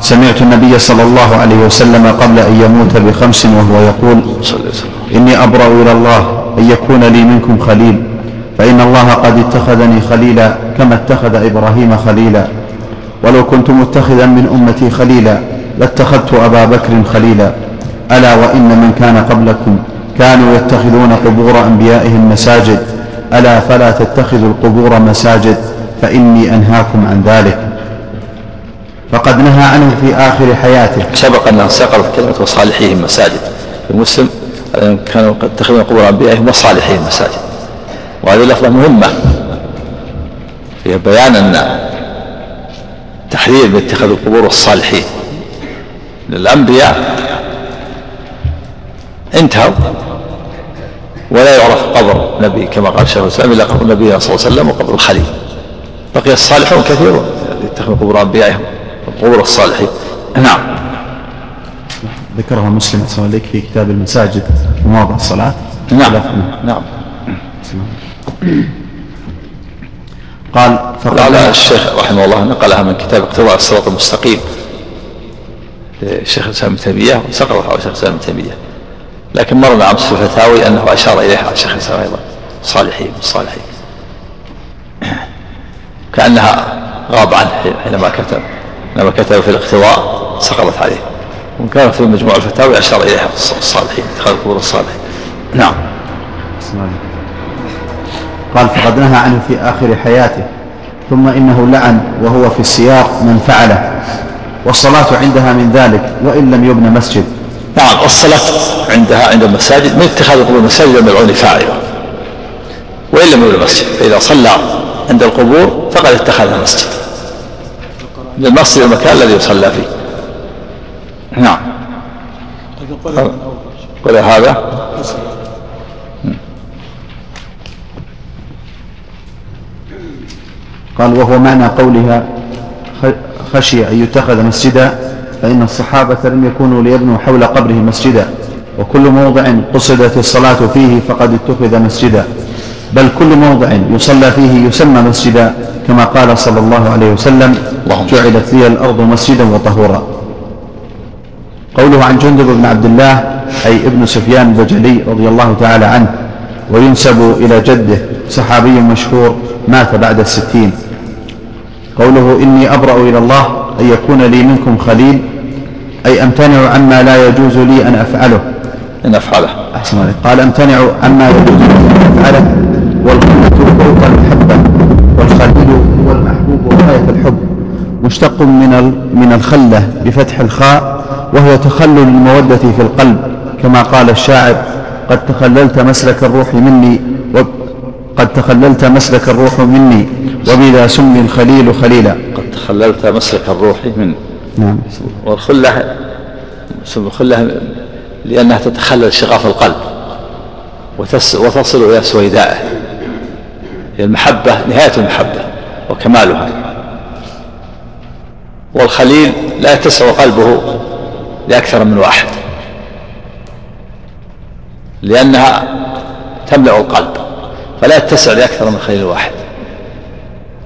سمعت النبي صلى الله عليه وسلم قبل أن يموت بخمس وهو يقول إني أبرأ إلى الله أن يكون لي منكم خليل فإن الله قد اتخذني خليلا كما اتخذ إبراهيم خليلا. ولو كنت متخذا من أمتي خليلا لاتخذت أبا بكر خليلا. ألا وإن من كان قبلكم كانوا يتخذون قبور أنبيائهم مساجد. ألا فلا تتخذوا القبور مساجد فإني أنهاكم عن ذلك. فقد نهى عنه في آخر حياته. سبق أن سقطت كلمة وصالحيهم مساجد في مسلم كانوا قد اتخذون قبور أنبيائهم وصالحيهم مساجد وهذه لفظة مهمة. فيها بيان أن تحذير من اتخاذ القبور والصالحين. للأنبياء انتهوا. ولا يعرف قبر نبي كما قال شيخ الإسلام إلا قبر نبينا صلى الله عليه وسلم وقبر الخليل. بقي الصالحون كثيرون. يتخذون قبور أنبيائهم. وقبور الصالحين نعم. ذكرها مسلم عليك في كتاب المساجد ومواضع الصلاة. نعم. نعم. قال فقد قال الشيخ رحمه الله نقلها من كتاب اقتضاء الصراط المستقيم للشيخ الإسلام ابن تيمية وسقطها على الشيخ الإسلام ابن تيمية. لكن مرنا أمس في الفتاوي أنه أشار إليها الشيخ الإسلام أيضا. صالحين الصالحين كأنها غاب عنه حينما كتب. حينما كتب في الاقتضاء سقطت عليه. وكانت في مجموع الفتاوي اشار إليها الصالحين اتخاذ قبور الصالحين. نعم. قال فقد نهى عنه في آخر حياته ثم إنه لعن وهو في السياق من فعله. والصلاة عندها من ذلك وإن لم يبنى مسجد. نعم الصلاة عندها عند المساجد من اتخاذ القبور مساجد الملعون فاعله. وإن لم يكن مسجد فإذا صلى عند القبور فقد اتخذها مسجد. المسجد المكان الذي يصلى فيه. نعم. قل هذا. قال وهو معنى قولها خشي أن يتخذ مسجدا فإن الصحابة لم يكونوا ليبنوا حول قبره مسجدا وكل موضع قصدت الصلاة فيه فقد اتخذ مسجدا بل كل موضع يصلى فيه يسمى مسجدا. كما قال صلى الله عليه وسلم اللهم جعلت لي الأرض مسجدا وطهورا. قوله عن جندب بن عبد الله أي ابن سفيان البجلي رضي الله تعالى عنه وينسب إلى جده صحابي مشهور مات بعد الستين. قوله إني أبرأ إلى الله أن يكون لي منكم خليل أي أمتنع عما لا يجوز لي أن أفعله. إن أفعله. أحسن عليك. قال أمتنع عما يجوز لي أن أفعله والخلة فوق والخليل هو المحبوب غاية الحب مشتق من من الخلة بفتح الخاء وهو تخلل المودة في القلب. كما قال الشاعر قد تخللت مسلك الروح مني قد تخللت مسلك الروح مني وبلا سم الخليل خليلا. قد تخللت مسلك الروح مني. نعم. والخلة سم الخلة لأنها تتخلل شغاف القلب وتصل إلى سويدائه. المحبة نهاية المحبة وكمالها. والخليل لا يتسع قلبه لأكثر من واحد لأنها تملأ القلب فلا يتسع لأكثر من خليل واحد.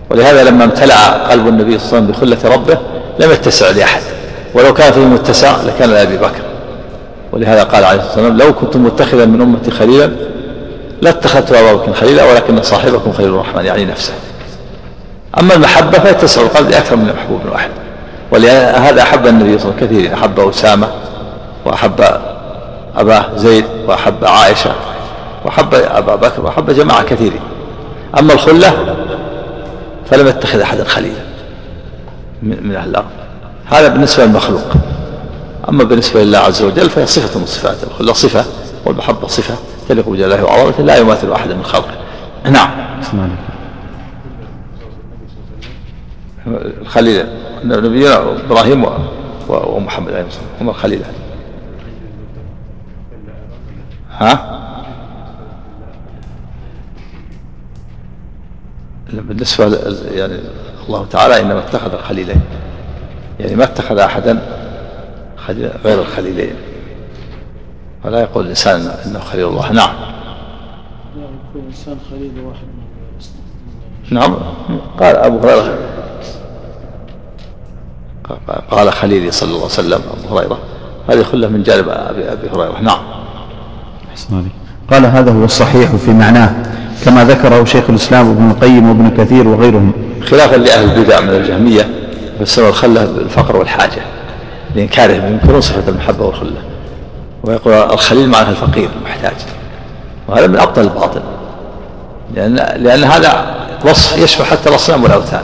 ولهذا لما امتلأ قلب النبي صلى الله عليه وسلم بخلة ربه لم يتسع لأحد. ولو كان فيه متسع لكان لأبي بكر. ولهذا قال عليه الصلاة والسلام لو كنت متخذا من أمتي خليلا لاتخذت أبا بكر خليلا ولكن صاحبكم خليل الرحمن يعني نفسه. أما المحبة فيتسع القلب لأكثر من محبوب واحد ولهذا أحب النبي صلى الله عليه وسلم كثير أحب أسامة وأحب أباه زيد وأحب عائشة وأحب أبا بكر وأحب جماعة كثيرين. أما الخلة فلم يتخذ أحدا خليلا من أهل الأرض. هذا بالنسبة للمخلوق. أما بالنسبة لله عز وجل فهي صفة من صفاته. الخلة صفة والمحبة صفة. تليق بجلاله وعظمته لا يماثل أحدا من خلقه. نعم. الخليل نبينا إبراهيم ومحمد عليه الصلاه والسلام هم الخليلان ها بالنسبة يعني الله تعالى إنما اتخذ الخليلين. يعني ما اتخذ أحدا غير الخليلين. ولا يقول الإنسان إنه خليل الله. نعم. يكون الإنسان خليل واحد نعم. قال أبو هريرة. قال خليلي صلى الله عليه وسلم أبو هريرة. هذه خلة من جانب أبي, أبي هريرة. نعم. قال هذا هو الصحيح في معناه كما ذكره شيخ الإسلام ابن القيم وابن كثير وغيرهم. خلافا لأهل البدع من الجهمية فسروا الخلة بالفقر والحاجة لإنكارهم ينكرون صفة المحبة والخلة. ويقول الخليل معناه الفقير المحتاج وهذا من أبطل الباطل. لأن, لأن هذا وصف يشمل حتى الأصنام والأوثان.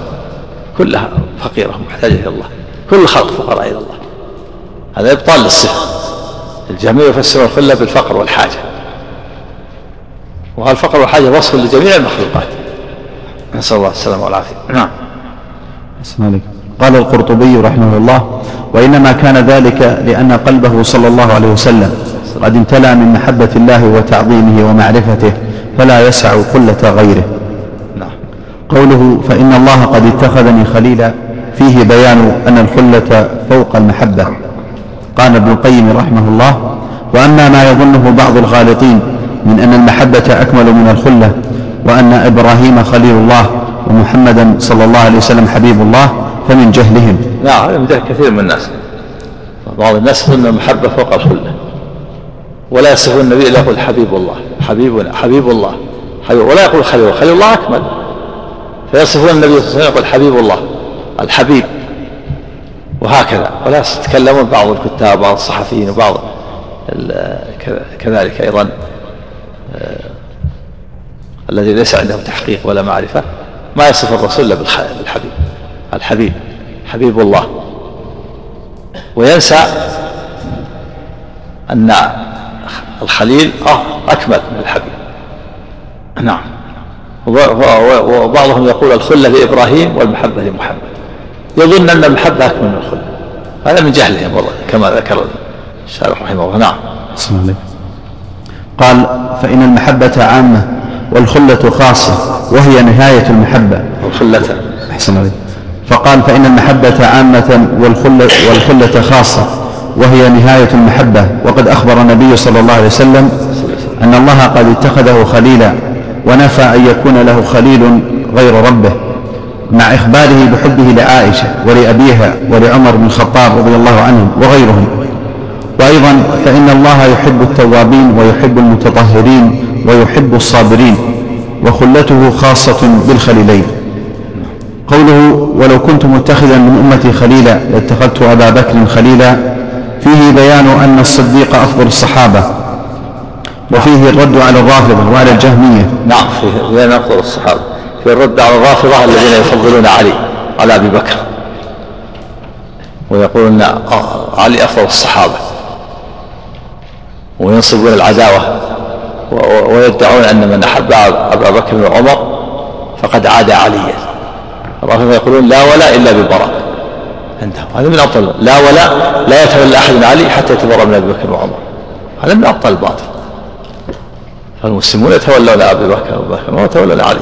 كلها فقيرة محتاجة إلى الله. كل الخلق فقراء إلى الله. هذا إبطال للصفة. الجميع يفسر الخلة بالفقر والحاجة. وهذا الفقر والحاجة وصف لجميع المخلوقات. نسأل الله السلامة والعافية. نعم. قال القرطبي رحمه الله وإنما كان ذلك لأن قلبه صلى الله عليه وسلم قد امتلأ من محبة الله وتعظيمه ومعرفته فلا يسع قلة غيره. نعم. قوله فإن الله قد اتخذني خليلا فيه بيان أن الخلة فوق المحبة. قال ابن القيم رحمه الله وأما ما يظنه بعض الغالطين من أن المحبة أكمل من الخلة وأن إبراهيم خليل الله ومحمدا صلى الله عليه وسلم حبيب الله فمن جهلهم. نعم هذا من جهل كثير من الناس. بعض الناس يظن المحبة فوق الخلة ولا يصف النبي إلا يقول حبيب الله حبيبنا حبيب الله حبيب ولا يقول خليل خليل الله أكمل. فيصفون النبي صلى الله عليه وسلم يقول حبيب الله الحبيب. وهكذا. ولا يتكلمون بعض الكتاب بعض الصحفيين وبعض كذلك أيضا آه، الذي ليس عنده تحقيق ولا معرفة ما يصف الرسول إلا بالحبيب. الحبيب حبيب الله. وينسى أن الخليل أكمل من الحبيب. نعم. وبعضهم يقول الخلة لإبراهيم والمحبة لمحمد. يظن أن المحبة أكمل من الخلة. هذا من جهلهم والله كما ذكر الشارح رحمه الله. نعم. قال فإن المحبة عامة والخلة خاصة وهي نهاية المحبة. الخلة أحسن عليك. فقال فإن المحبة عامة والخلة, والخلة خاصة وهي نهاية المحبة. وقد أخبر النبي صلى الله عليه وسلم أن الله قد اتخذه خليلا ونفى أن يكون له خليل غير ربه مع إخباره بحبه لعائشة ولأبيها ولعمر بن الخطاب رضي الله عنهم وغيرهم. وأيضا فإن الله يحب التوابين ويحب المتطهرين ويحب الصابرين وخلته خاصة بالخليلين. قوله ولو كنت متخذا من أمتي خليلا لاتخذت أبا بكر خليلا. فيه بيان أن الصديق أفضل الصحابة وفيه الرد على الرافضة وعلى الجهمية. نعم فيه بيان أفضل الصحابة. في الرد على الرافضة الذين يفضلون علي على أبي بكر. ويقولون علي أفضل الصحابة. وينصبون العداوة ويدعون أن من أحب أبا بكر وعمر فقد عاد عليا. الرافضة يقولون لا ولا إلا بالبراء. عندهم هذا من أبطل لا ولا لا يتولى من علي حتى يتبرأ من أبي بكر وعمر. هذا من أبطل الباطل. فالمسلمون يتولون أبي بكر وبكر ما يتولون علي.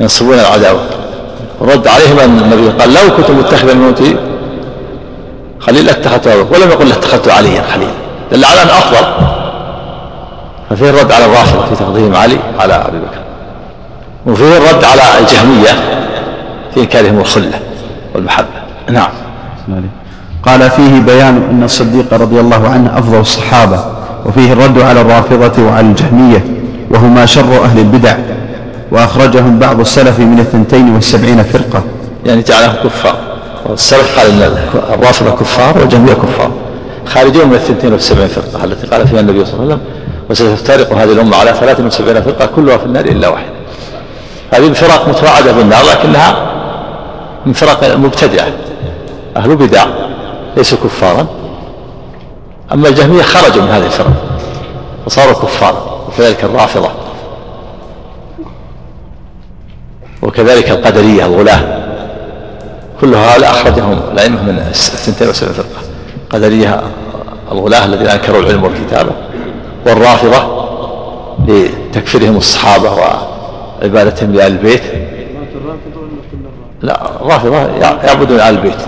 ينصبون العداوة. رد عليهم أن النبي قال لو كنت متخذا من أمتي خليل اتخذت ولم يقل اتخذت عليا خليل. دل على أن أفضل. ففيه الرد على الرافضة في تقديم علي على أبي بكر. وفيه الرد على الجهمية في إنكارهم الخلة والمحبة. نعم. قال فيه بيان أن الصديق رضي الله عنه أفضل الصحابة وفيه الرد على الرافضة وعلى الجهمية وهما شر أهل البدع وأخرجهم بعض السلف من الثنتين والسبعين فرقة. يعني جعلهم كفار. والسلف قال إن الرافضة كفار والجهمية كفار. خارجون من الثنتين والسبعين فرقة التي قال فيها النبي صلى الله عليه وسلم وستفترق هذه الأمة على 73 فرقة كلها في النار إلا واحدة. هذه الفرق متوعده بالنار لكنها من فرق المبتدعه أهل بدع ليسوا كفارا. أما الجهمية خرجوا من هذه الفرق وصاروا كفارا وكذلك الرافضة وكذلك القدرية الغلاة. كل هؤلاء أخرجهم الأئمة من الثنتين وسبعين فرقة قدرية الغلاة الذين أنكروا العلم والكتابة والرافضة لتكفيرهم الصحابة وعبادتهم لآل البيت. لا الرافضة يعبدون آل البيت.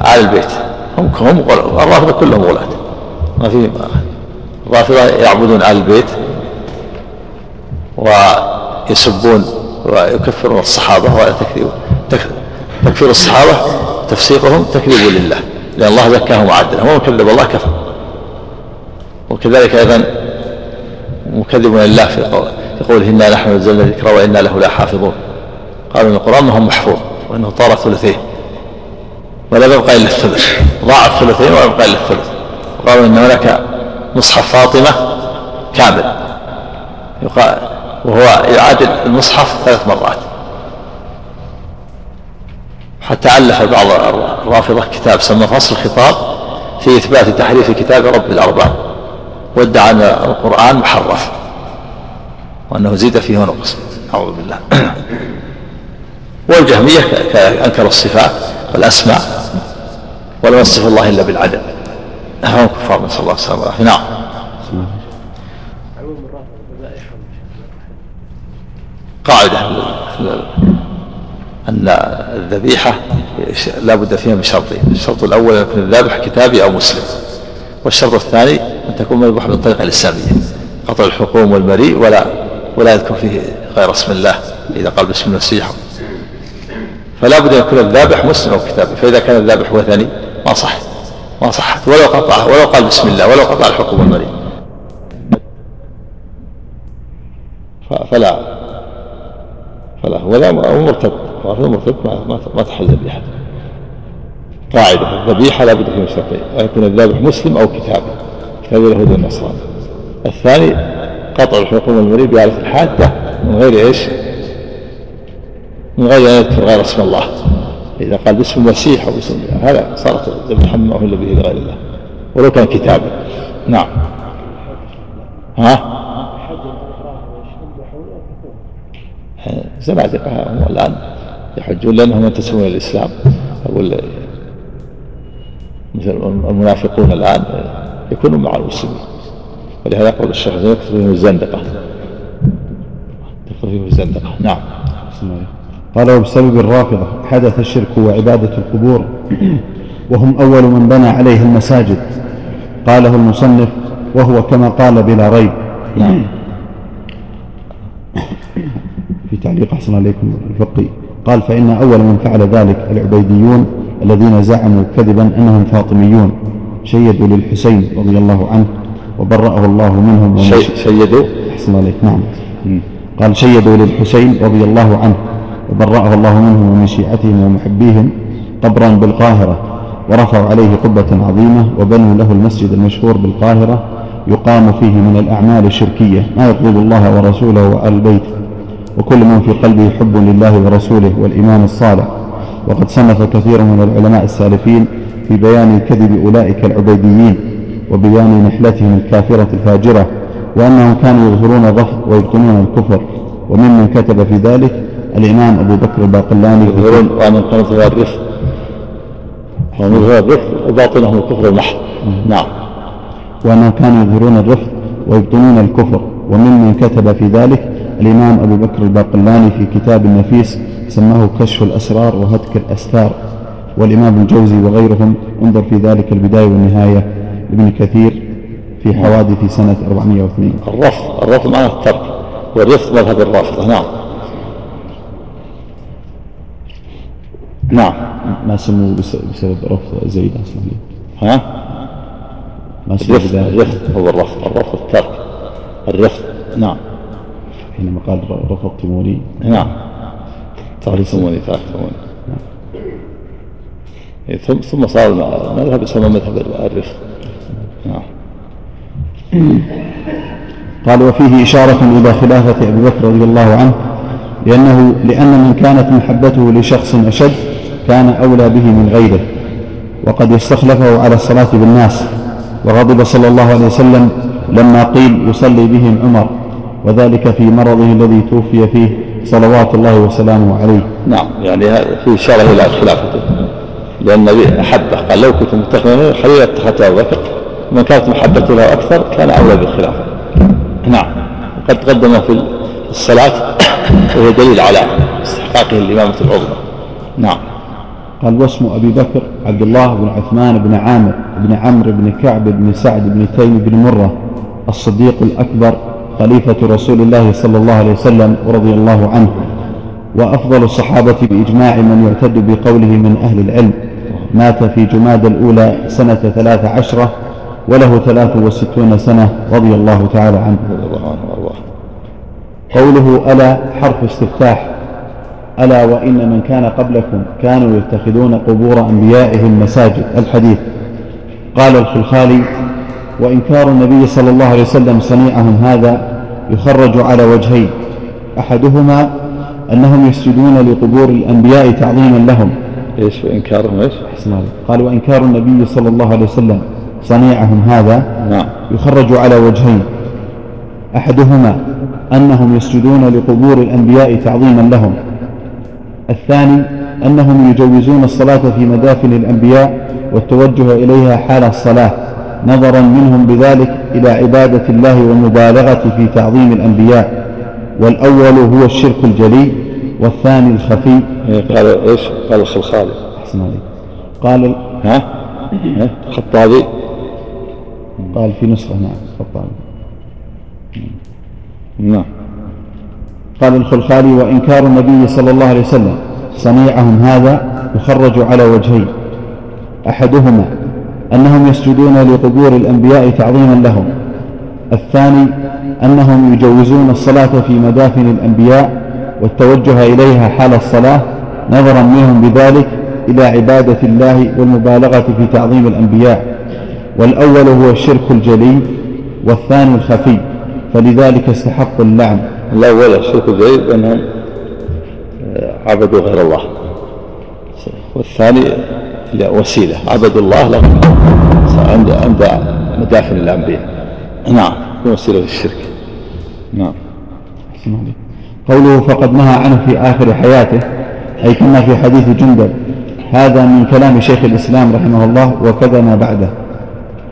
آل البيت. هم هم الرافضة كلهم غلاة ما في الرافضة يعبدون آل البيت ويسبون ويكفرون الصحابة تكفير الصحابة تفسيقهم تكذيب لله. لأن الله زكاهم وعدلهم. ومن كذب الله كفر. وكذلك أيضا مكذب لله في قول في قوله إنا نحن نزلنا الذكر وإنا له لحافظون. قالوا إن القرآن ما هو محفوظ وإنه طار ثلثين ولا يبقى إلا الثلث. ضاع الثلثين ولا يبقى إلا الثلث. قالوا إن هناك مصحف فاطمة كامل. يقال وهو يعادل المصحف ثلاث مرات. حتى ألف بعض الرافضة كتاب سمى فصل الخطاب في إثبات تحريف كتاب رب الأرباب وادعى أن القرآن محرف. وأنه زيد فيه ونقص. أعوذ بالله. والجهمية أنكر الصفات والأسماء ولم يصف الله إلا بالعدل. هم كفار نسأل الله السلامة والعافية نعم. قاعدة. أن الذبيحة لا بد فيها من شرطين الشرط الأول أن يكون الذابح كتابي أو مسلم. والشرط الثاني أن تكون مذبوحة بالطريقة الإسلامية. قطع الحكوم والمريء ولا ولا يذكر فيه غير اسم الله إذا قال باسم المسيح فلا بد أن يكون الذابح مسلم أو كتابي فإذا كان الذابح وثني ما صح ما صحت ولو قطع ولو قال بسم الله ولو قطع الحكوم والمريء فلا. فلا ولا مرتد الرافضة مرتد ما ما تحل ذبيحة قاعدة الذبيحة لابد فيها شرطين أن يكون الذابح مسلم أو كتابي كتاب اليهود والنصارى الثاني قطع الحكم المريد بآلة الحادة من غير إيش؟ من غير أن يذكر غير اسم الله. إذا قال باسم المسيح أو باسم هذا صارت الذبيحة ما أهل به لغير الله. ولو كان كتابا. نعم. ها؟ زنادقة هم الآن يحجون لأنهم ينتسبون إلى الإسلام. أقول مثل المنافقون الآن يكونون مع المسلمين. ولهذا يقول الشيخ يكثر فيهم الزندقة. يكثر فيهم الزندقة. نعم. قال وبسبب الرافضة حدث الشرك وعبادة القبور وهم أول من بنى عليه المساجد. قاله المصنف وهو كما قال بلا ريب. نعم. في تعليق أحسن عليكم الفقي قال فإن أول من فعل ذلك العبيديون الذين زعموا كذبا أنهم فاطميون. شيدوا للحسين رضي الله عنه وبرأه الله منهم شيدوا أحسن عليك. نعم. قال شيدوا للحسين رضي الله عنه. وبرأه الله منهم ومن شيعتهم ومحبيهم قبرا بالقاهرة. ورفعوا عليه قبة عظيمة وبنوا له المسجد المشهور بالقاهرة. يقام فيه من الأعمال الشركية. ما يطلب الله ورسوله وآل البيت وكل من في قلبه حب لله ورسوله والإيمان الصالح. وقد صنف كثير من العلماء السالفين في بيان كذب أولئك العبيديين. وبيان نحلتهم الكافرة الفاجرة وأنهم كانوا يظهرون الرفض ويبطنون الكفر. وممن كتب في ذلك الإمام أبو بكر الباقلاني يظهرون وأن كانت الرفض ومن هو الرفض وباطنهم الكفر المحض نعم. وأنهم كانوا يظهرون الرفض ويبطنون الكفر. وممن كتب في ذلك الإمام أبو بكر الباقلاني في كتاب النفيس سماه كشف الأسرار وهتك الأستار. والإمام الجوزي وغيرهم انظر في ذلك البداية والنهاية. لابن كثير في حوادث سنة 402 الرفض الرفض معناه الترك والرفض مذهب الرافضة نعم. نعم. ما سموه بس- بسبب رفض زيد أصلا ها؟ ما سموه الرفض هو الرفض الرفض الترك. الرفض نعم. حينما قال رفضتموني نعم. تعرفوني تعرفوني إيه، ثم ثم صار المذهب يسمى مذهب الرفض نعم قال وفيه إشارة إلى خلافة أبي بكر رضي الله عنه لأنه لأن من كانت محبته لشخص أشد كان أولى به من غيره وقد استخلفه على الصلاة بالناس وغضب صلى الله عليه وسلم لما قيل يصلي بهم عمر وذلك في مرضه الذي توفي فيه صلوات الله وسلامه عليه. نعم يعني في إشارة إلى خلافته لأن النبي أحبه قال لو كنت متخذا خليلا اتخذت أبو بكر. ومن كانت محبته له أكثر كان أولى بالخلافة نعم. وقد تقدم في الصلاة وهي دليل على استحقاقه الإمامة العظمى. نعم. قال واسم أبي بكر عبد الله بن عثمان بن عامر بن عمرو بن كعب بن سعد بن تيم بن مرة الصديق الأكبر خليفة رسول الله صلى الله عليه وسلم ورضي الله عنه وأفضل الصحابة بإجماع من يعتد بقوله من أهل العلم مات في جماد الأولى سنة ثلاث عشرة وله ثلاث وستون سنة رضي الله تعالى عنه. رضي الله عنه وأرضاه قوله ألا حرف استفتاح. ألا وإن من كان قبلكم كانوا يتخذون قبور أنبيائهم مساجد. الحديث. قال الخلخالي وإنكار النبي صلى الله عليه وسلم صنيعهم هذا يخرج على وجهين. أحدهما أنهم يسجدون لقبور الأنبياء تعظيما لهم. إيش وإنكارهم؟ أحسن عليك. قال وإنكار النبي صلى الله عليه وسلم صنيعهم هذا نعم. يخرج على وجهين. أحدهما أنهم يسجدون لقبور الأنبياء تعظيما لهم. الثاني أنهم يجوزون الصلاة في مدافن الأنبياء والتوجه إليها حال الصلاة نظرا منهم بذلك إلى عبادة الله والمبالغة في تعظيم الأنبياء. والأول هو الشرك الجلي والثاني الخفي. إيه، قال إيش؟ قال الخلخالي أحسن عليك. قال ها؟ ها؟ الخطابي قال في نسخة نعم. الخطابي نعم. قال الخلخالي وإنكار النبي صلى الله عليه وسلم صنيعهم هذا يخرج على وجهين. أحدهما أنهم يسجدون لقبور الأنبياء تعظيما لهم. الثاني أنهم يجوزون الصلاة في مدافن الأنبياء والتوجه إليها حال الصلاة نظرا منهم بذلك إلى عبادة الله والمبالغة في تعظيم الأنبياء. والأول هو الشرك الجلي والثاني الخفي فلذلك استحق اللعن. الأول الشرك الجليل بأنهم آه، عبدوا غير الله. والثاني وسيلة. عبدوا الله لهم عند عند مدافن الأنبياء نعم. وسيلة للشرك. نعم. قوله فقد نهى عنه في آخر حياته أي كما في حديث جندب هذا من كلام شيخ الإسلام رحمه الله وكذا ما بعده.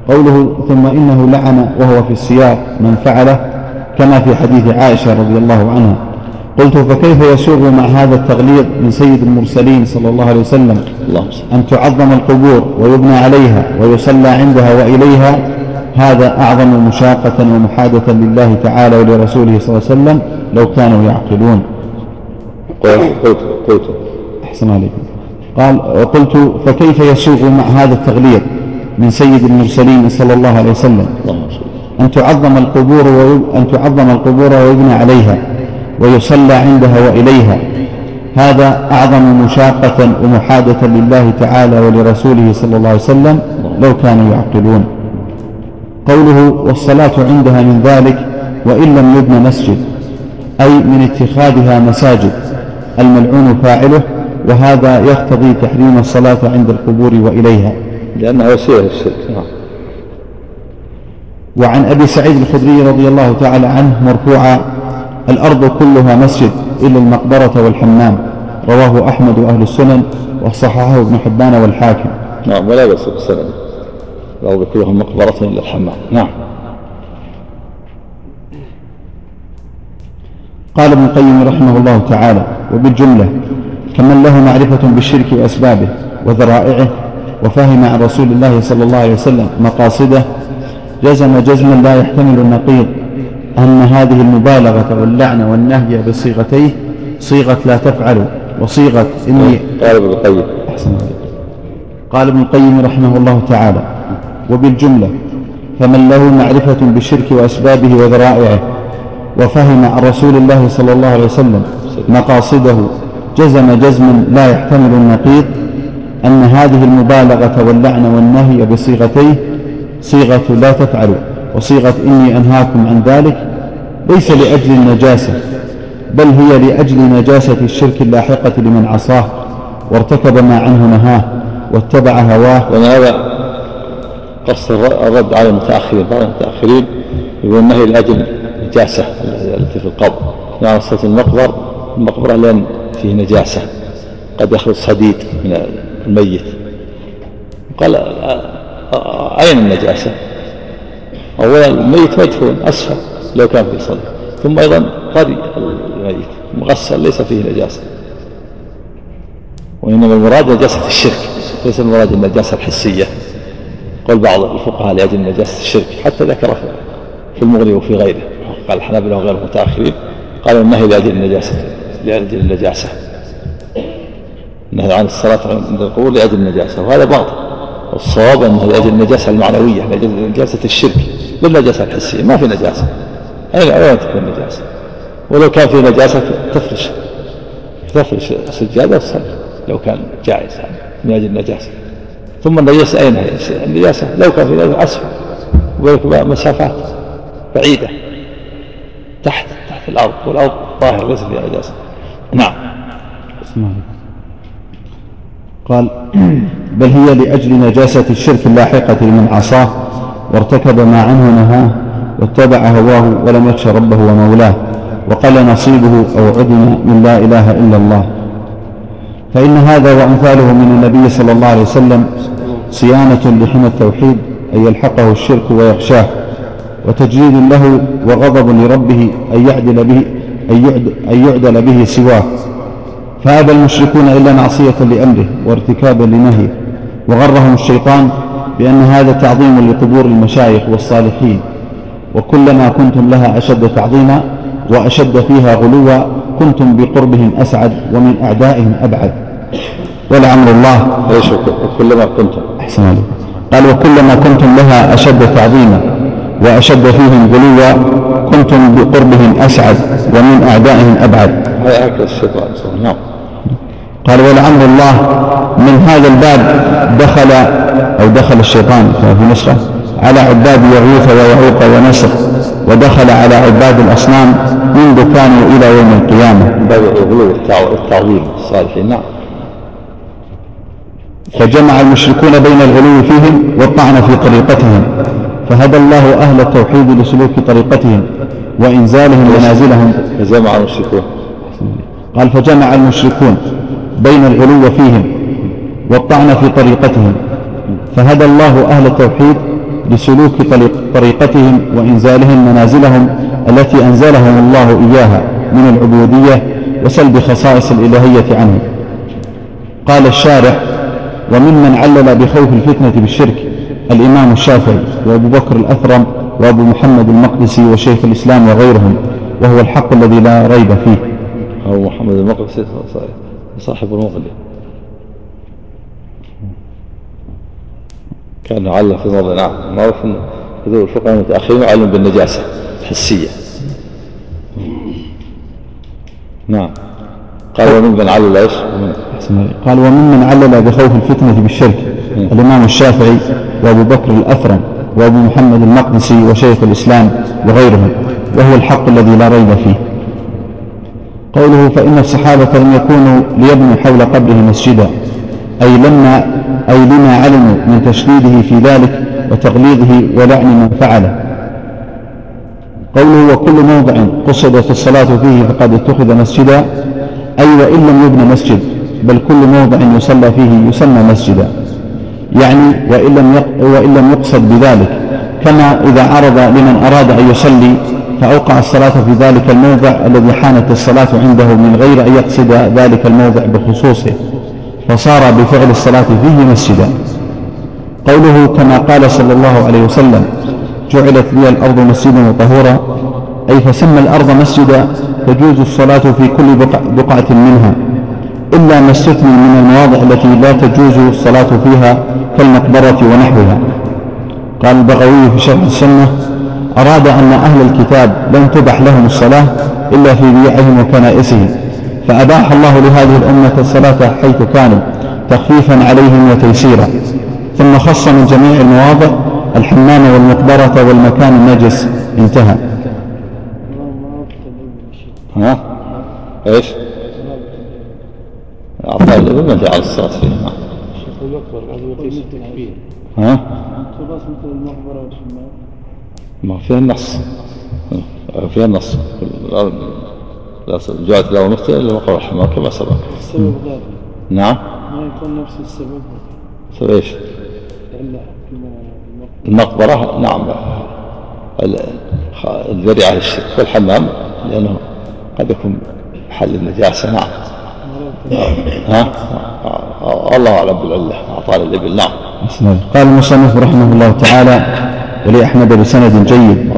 قوله ثم إنه لعن وهو في السياق من فعله كما في حديث عائشة رضي الله عنها. قلت فكيف يسوغ مع هذا التغليظ من سيد المرسلين صلى الله عليه وسلم أن تعظم القبور ويبنى عليها ويصلى عندها وإليها؟ هذا أعظم مشاقة ومحادة لله تعالى ولرسوله صلى الله عليه وسلم لو كانوا يعقلون. قلت قلت قلت. أحسن عليكم. قال وقلت فكيف يسوغ مع هذا التغليظ؟ من سيد المرسلين صلى الله عليه وسلم. أن تعظم القبور. أن تعظم القبور ويبنى عليها ويصلى عندها وإليها. هذا أعظم مشاقة ومحادة لله تعالى ولرسوله صلى الله عليه وسلم لو كانوا يعقلون. قوله والصلاة عندها من ذلك وإن لم يبنى مسجد أي من اتخاذها مساجد الملعون فاعله وهذا يقتضي تحريم الصلاة عند القبور وإليها. لأنها وسيلة للشرك نعم وعن أبي سعيد الخدري رضي الله تعالى عنه مرفوعا الأرض كلها مسجد إلا المقبرة والحمام. رواه أحمد وأهل السنن وصححه ابن حبان والحاكم. نعم ولا بأس بالسند. الأرض كلها مقبرة إلا الحمام. نعم. قال ابن القيم رحمه الله تعالى وبالجملة كمن له معرفة بالشرك وأسبابه وذرائعه وفهم عن رسول الله صلى الله عليه وسلم مقاصده جزم جزما لا يحتمل النقيض. أن هذه المبالغة واللعنة والنهي بصيغتيه صيغة لا تفعل وصيغة إني قال ابن القيم. قال ابن القيم رحمه الله تعالى وبالجملة فمن له معرفة بالشرك وأسبابه وذرائعه وفهم عن رسول الله صلى الله عليه وسلم مقاصده جزم جزما لا يحتمل النقيض أن هذه المبالغة واللعن والنهي بصيغتيه صيغة لا تفعلوا وصيغة إني أنهاكم عن ذلك ليس لأجل النجاسة بل هي لأجل نجاسة الشرك اللاحقة لمن عصاه وارتكب ما عنه نهاه واتبع هواه. وهذا قصد الرد على المتأخرين بعض المتأخرين يقول النهي لأجل نجاسة التي في القبر؟ يعني صلاة المقبر المقبرة لأن فيه نجاسة قد يخرج صديد من الميت. قال أين النجاسة؟ أولا الميت مدفون أسفل لو كان في صديد ثم أيضا قري الميت مغسل ليس فيه نجاسة. وإنما المراد نجاسة الشرك ليس المراد النجاسة الحسية. قال بعض الفقهاء لأجل نجاسة الشرك حتى ذكر في المغني وفي غيره. قال الحنابلة وغير المتأخرين قالوا النهي لأجل النجاسة؟ لأجل النجاسة. النهي عن الصلاة عند القبور لأجل النجاسة وهذا باطل. الصواب أنه لأجل النجاسة المعنوية لأجل نجاسة الشرك. بالنجاسة الحسية ما في نجاسة. أين أين تكون نجاسة ولو كان في نجاسة تفرش. تفرش سجادة وتصلي لو كان جائز من أجل النجاسة. ثم النجاسة أين هي؟ النجاسة لو كان في نجاسة أسفل. مسافات بعيدة. تحت تحت الأرض والأرض ظاهر ليس فيها نجاسة. نعم. قال بل هي لأجل نجاسة الشرك اللاحقة لمن عصاه وارتكب ما عنه نهاه واتبع هواه ولم يخش ربه ومولاه وقل نصيبه أو عدم من لا إله إلا الله. فإن هذا وأمثاله من النبي صلى الله عليه وسلم صيانة لحمى التوحيد أن يلحقه الشرك ويخشاه وتجريد له وغضب لربه أن يعدل به أن يعدل به سواه. فأبى المشركون إلا معصية لأمره وارتكابا لنهيه. وغرهم الشيطان بأن هذا تعظيم لقبور المشايخ والصالحين. وكلما كنتم لها أشد تعظيما وأشد فيها غلوا كنتم بقربهم أسعد ومن أعدائهم أبعد. ولعمر الله كلما كنتم. أحسن عليك. قال وكلما كنتم لها أشد تعظيما وأشد فيهم غلوا كنتم بقربهم أسعد ومن أعدائهم أبعد. هكذا الشيطان نعم. قال ولعمر الله من هذا الباب دخل أو دخل الشيطان في نسخة على عباد يغوث ويعوق ونسر ودخل على عباد الأصنام منذ كانوا إلى يوم القيامة. باب الغلو والتعظيم الصالحين نعم. فجمع المشركون بين الغلو فيهم والطعن في طريقتهم فهدى الله أهل التوحيد لسلوك طريقتهم وإنزالهم منازلهم. فجمع المشركون. قال فجمع المشركون بين الغلو فيهم والطعن في طريقتهم فهدى الله أهل التوحيد لسلوك طريقتهم وإنزالهم منازلهم التي أنزلهم الله إياها من العبودية وسلب خصائص الإلهية عنهم قال الشارع وممن علل بخوف الفتنة بالشرك الإمام الشافعي وأبو بكر الأثرم وأبو محمد المقدسي وشيخ الإسلام وغيرهم وهو الحق الذي لا ريب فيه. أبو محمد المقدسي صاحب المغني كان علم في موضع نعم. معروف أن هذول الفقهاء المتأخرين يعلم بالنجاسة الحسية. نعم. قال وممن علل إيش؟ قال وممن علل بخوف الفتنة بالشرك. الإمام الشافعي وأبو بكر الأثرم وأبو محمد المقدسي وشيخ الإسلام وغيرهم وهو الحق الذي لا ريب فيه. قوله فإن الصحابة لم يكونوا ليبنوا حول قبره مسجدا أي لما أي لما علموا من تشديده في ذلك وتغليظه ولعن من فعله. قوله وكل موضع قصدت الصلاة فيه فقد اتخذ مسجدا أي وإن لم يبنى مسجد بل كل موضع يصلى فيه يسمى مسجدا. يعني وإن لم وإن لم يقصد بذلك كما إذا عرض لمن أراد أن يصلي فأوقع الصلاة في ذلك الموضع الذي حانت الصلاة عنده من غير أن يقصد ذلك الموضع بخصوصه فصار بفعل الصلاة فيه مسجدا. قوله كما قال صلى الله عليه وسلم جعلت لي الأرض مسجدا وطهورا. أي فسمى الأرض مسجدا تجوز الصلاة في كل بقعة منها إلا ما استثني من المواضع التي لا تجوز الصلاة فيها كالمقبرة ونحوها. قال البغوي في شرح السنة أراد أن أهل الكتاب لم تبح لهم الصلاة إلا في بيعهم وكنائسهم فأباح الله لهذه الأمة الصلاة حيث كانوا تخفيفا عليهم وتيسيرا. ثم خص من جميع المواضع الحمام والمقبرة والمكان النجس انتهى. ها؟ إيش؟ أعطاه الإبن ما جعل الصلاة فيه ها؟ مثل المقبرة. والحمام ما فيها النص. فيها النص. لا جاءت له نقطة إلا وقع الحمار كما سبق السبب نعم. ما يكون نفس السبب. سبب إيش؟ المقبرة. نعم. الذريعة للشرك والحمام لأنه قد يكون محل النجاسة. نعم. ها؟ الله أعلم بالعلة أعطانا الإبل. نعم. قال المصنف رحمه الله تعالى ولأحمد بسند جيد.